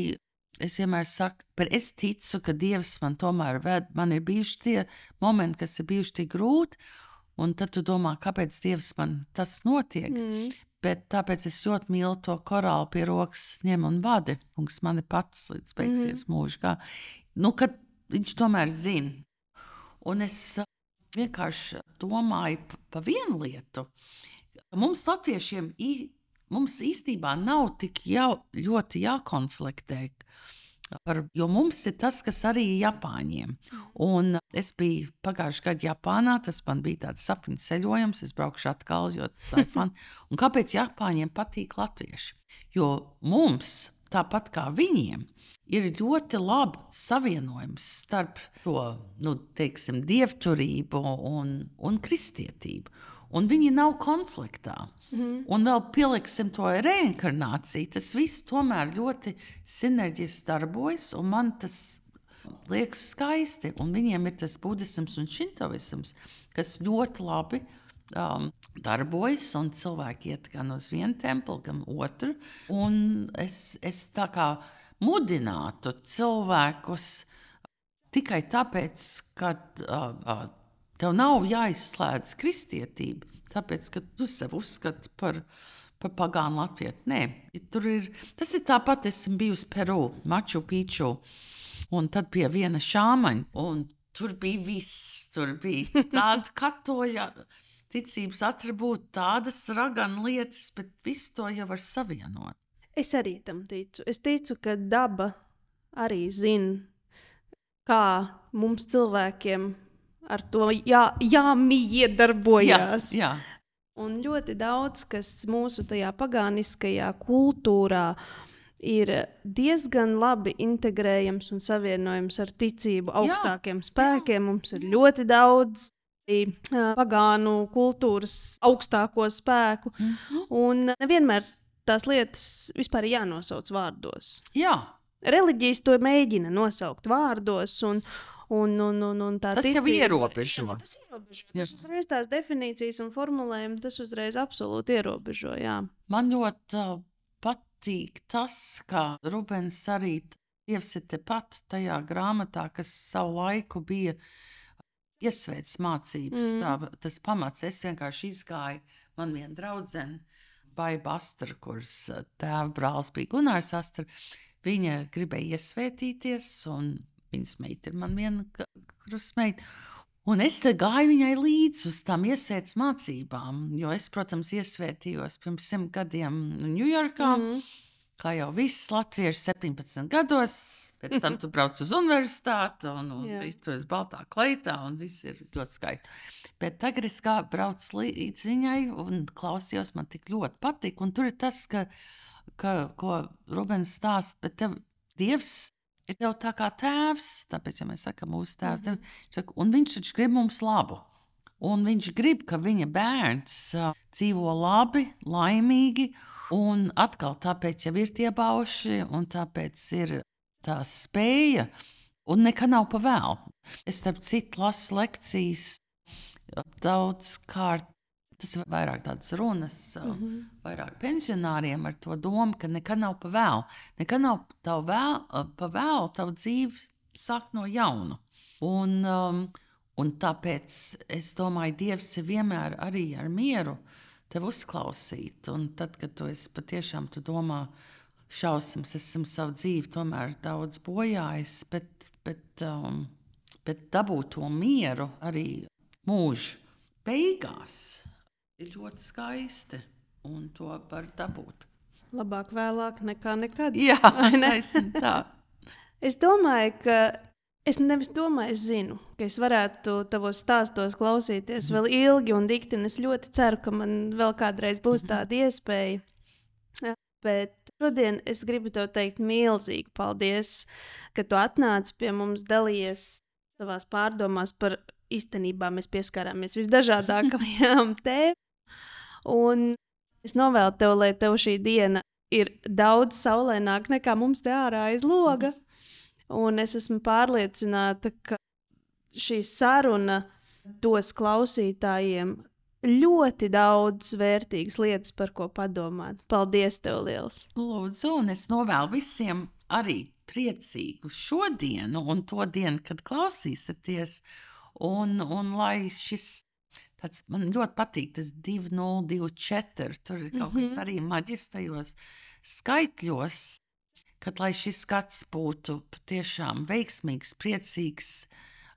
es vienmēr saku, bet es ticu, ka Dievs man tomēr ved. Man ir bijuši tie momenti, kas ir bijuši tik grūti. Un tad tu domā, kāpēc Dievs man tas notiek. Mm. Bet tāpēc es ļoti mīlu to korālu pie rokas, ņem un vadi. Kungs man ir pats līdz beigās mm. mūžā. Nu, kad viņš tomēr zina, Un es uh, vienkārši domāju par pa vienu lietu. Mums, latviešiem, mums īstenībā nav tik jau, ļoti jākonfliktē. Par, jo mums ir tas, kas arī ir Japāņiem. Un es biju pagājušajā gadā Japānā, tas man bija tāds sapņu ceļojums. Es braukšu atkal, jo tā ir fani. Un kāpēc Japāņiem patīk latvieši? Jo mums tāpat kā viņiem, ir ļoti labs savienojums starp to nu, teiksim, dievturību un, un kristietību. Un viņi nav konfliktā. Mm -hmm. Un vēl pieliksim to reinkarnāciju. Tas viss tomēr ļoti sinerģiski darbojas, un man tas liekas skaisti. Un viņiem ir tas budisms un šintoisms, kas ļoti labi um, darbojas, un cilvēki iet gan uz vienu templi, gan otru. Un es, es tā kā mudinātu cilvēkus tikai tāpēc, ka uh, uh, tev nav jāizslēdz kristietība, tāpēc, ka tu sev uzskati par par pagānu latviešu. Nē, ir. Tas ir tāpat, esmu bijusi Peru, Maču Pīču, un tad pie viena šāmaņa, un tur bija viss. Tur bija tāda katoļa ticības attribūti, tādas ragana lietas, bet visu to jau var savienot. Es arī tam ticu. Es ticu, ka daba arī zina, kā mums cilvēkiem ar to jā, jāmiedarbojas. Jā, jā. Un ļoti daudz kas mūsu tajā pagāniskajā kultūrā ir diezgan labi integrējams un savienojams ar ticību augstākiem jā, spēkiem. Jā. Mums ir ļoti daudz pagānu kultūras augstāko spēku. Mm -hmm. Un nevienmēr tās lietas vispār ir jānosauc vārdos. Jā. Reliģijas to mēģina nosaukt vārdos. Un, Un, un, un, un tā tas ticība, jau ierobežo. Jā, tas ierobežo. Jā. Tas uzreiz tās definīcijas un formulējumi, tas uzreiz absolūti ierobežo. Jā. Man ļoti uh, patīk tas, ka Rubens arī Dievs ir tepat tajā grāmatā, kas savu laiku bija uh, iesvētas mācības, mm. tā, tas pamats. Es vienkārši izgāju, man viena draudzene, Baiba Astra, kuras eh, tēva brālis bija Gunārs Astra, viņa gribēja iesvētīties, un viņas meita ir man viena krustmeita. Un es gāju viņai līdzi uz tām iesvētas mācībām, jo es, protams, iesvētījos pirms simt gadiem Ņujorkā. Mm. Kā jau viss latvieši 17 gados, pēc tam tu brauc uz universitāti, un, un viss tur ir baltā kleitā, un viss ir ļoti skaisti. Bet tagad es kā braucu līdz viņai un klausījos, man tik ļoti patīk. Un tur ir tas, ka, ka, ko Rubens stāsta, bet tev Dievs ir tev tā kā tēvs, tāpēc, ja mēs sakām, mūsu tēvs, mm -hmm. saka, un viņš taču grib mums labu. Un viņš grib, ka viņa bērns uh, dzīvo labi, laimīgi Un atkal tāpēc jau ir tie bauši, un tāpēc ir tā spēja, un nekad nav pa vēlu. Es starp citu lasu lekcijas daudz kārt. Tas ir vairāk tādas runas, mm -hmm. vairāk pensionāriem ar to domu, ka nekad nav pa vēlu. Nekad nav pa vēlu, tavu dzīvi sākt no jauna. Un, um, un tāpēc es domāju, Dievs ir vienmēr arī ar mieru tevi uzklausīt. Un tad, kad tu patiešām tu domā, šausmas, esmu savu dzīvi tomēr daudz bojājis, bet, bet, um, bet dabūt to mieru arī mūža beigās ir ļoti skaisti. Un to var dabūt labāk vēlāk nekā nekad. Jā, ne? tā. Es domāju, ka es nevis domāju, es zinu, ka es varētu tavos stāstos klausīties vēl ilgi un dikti. un Es ļoti ceru, ka man vēl kādreiz būs tāda iespēja. Ja, Bet šodien es gribu tev teikt milzīgi paldies, ka tu atnāci pie mums, dalījies savās pārdomās par īstenībā mēs pieskarāmies visdažādākajām tēmām. Un es novēlu tev, lai tev šī diena ir daudz saulēnāka nekā mums te ārā aiz loga. Un es esmu pārliecināta, ka šī saruna dos klausītājiem ļoti daudz vērtīgas lietas, par ko padomāt. Paldies, tev liels! Lūdzu, un es novēlu visiem arī priecīgu šodienu un to dienu, kad klausīsieties. Un, un lai šis tāds man ļoti patīk, tas 2024, tur ir kaut kas Mhm. arī maģistajos skaitļos, kad lai šis gads būtu patiešām veiksmīgs, priecīgs,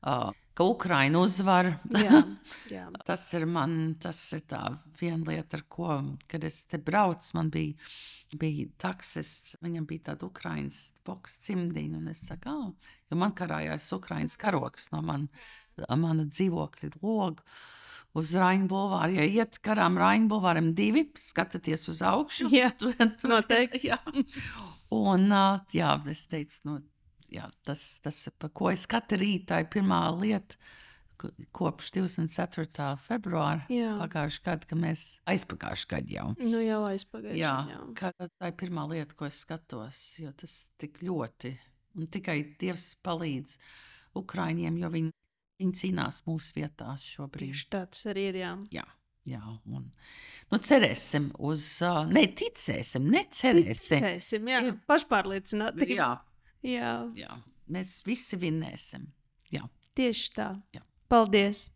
uh, ka Ukraina uzvar. Jā, jā. Tas ir man, tas ir tā viena lieta, ar ko, kad es te braucu, man bija, bija taksists, viņam bija tāda Ukraiņas boks cimdiņa, un es saku, ah, jo man karājās Ukraiņas karoks no man, mana dzīvokļa loga. Uz Raņģa bulvāra, ja iet garām Raņģa bulvāram divi, skatieties uz augšu. Jā, tu, tu, noteikti. jā. Un jā, es teicu, no, jā, tas, tas, par ko es katru rītu, tā ir pirmā lieta, ko- kopš 24. februāra Jā. pagājušā gada, kad mēs aizpagājušā gada jau. Nu, jau aizpagājuši. Jā, jā. ka tā ir pirmā lieta, ko es skatos, jo tas tik ļoti, un tikai Dievs palīdz Ukraiņiem, jo viņi, viņi cīnās mūsu vietās šobrīd. Tieši tā tas arī ir. Jā. Jā, jā un nu, cerēsim uz, uh, neticēsim, necerēsim. Ticēsim, jā. Ir- Pašpārliecināti. Jā, jā, jā, mēs visi vinnēsim. Jā. tieši tā. Jā. Paldies!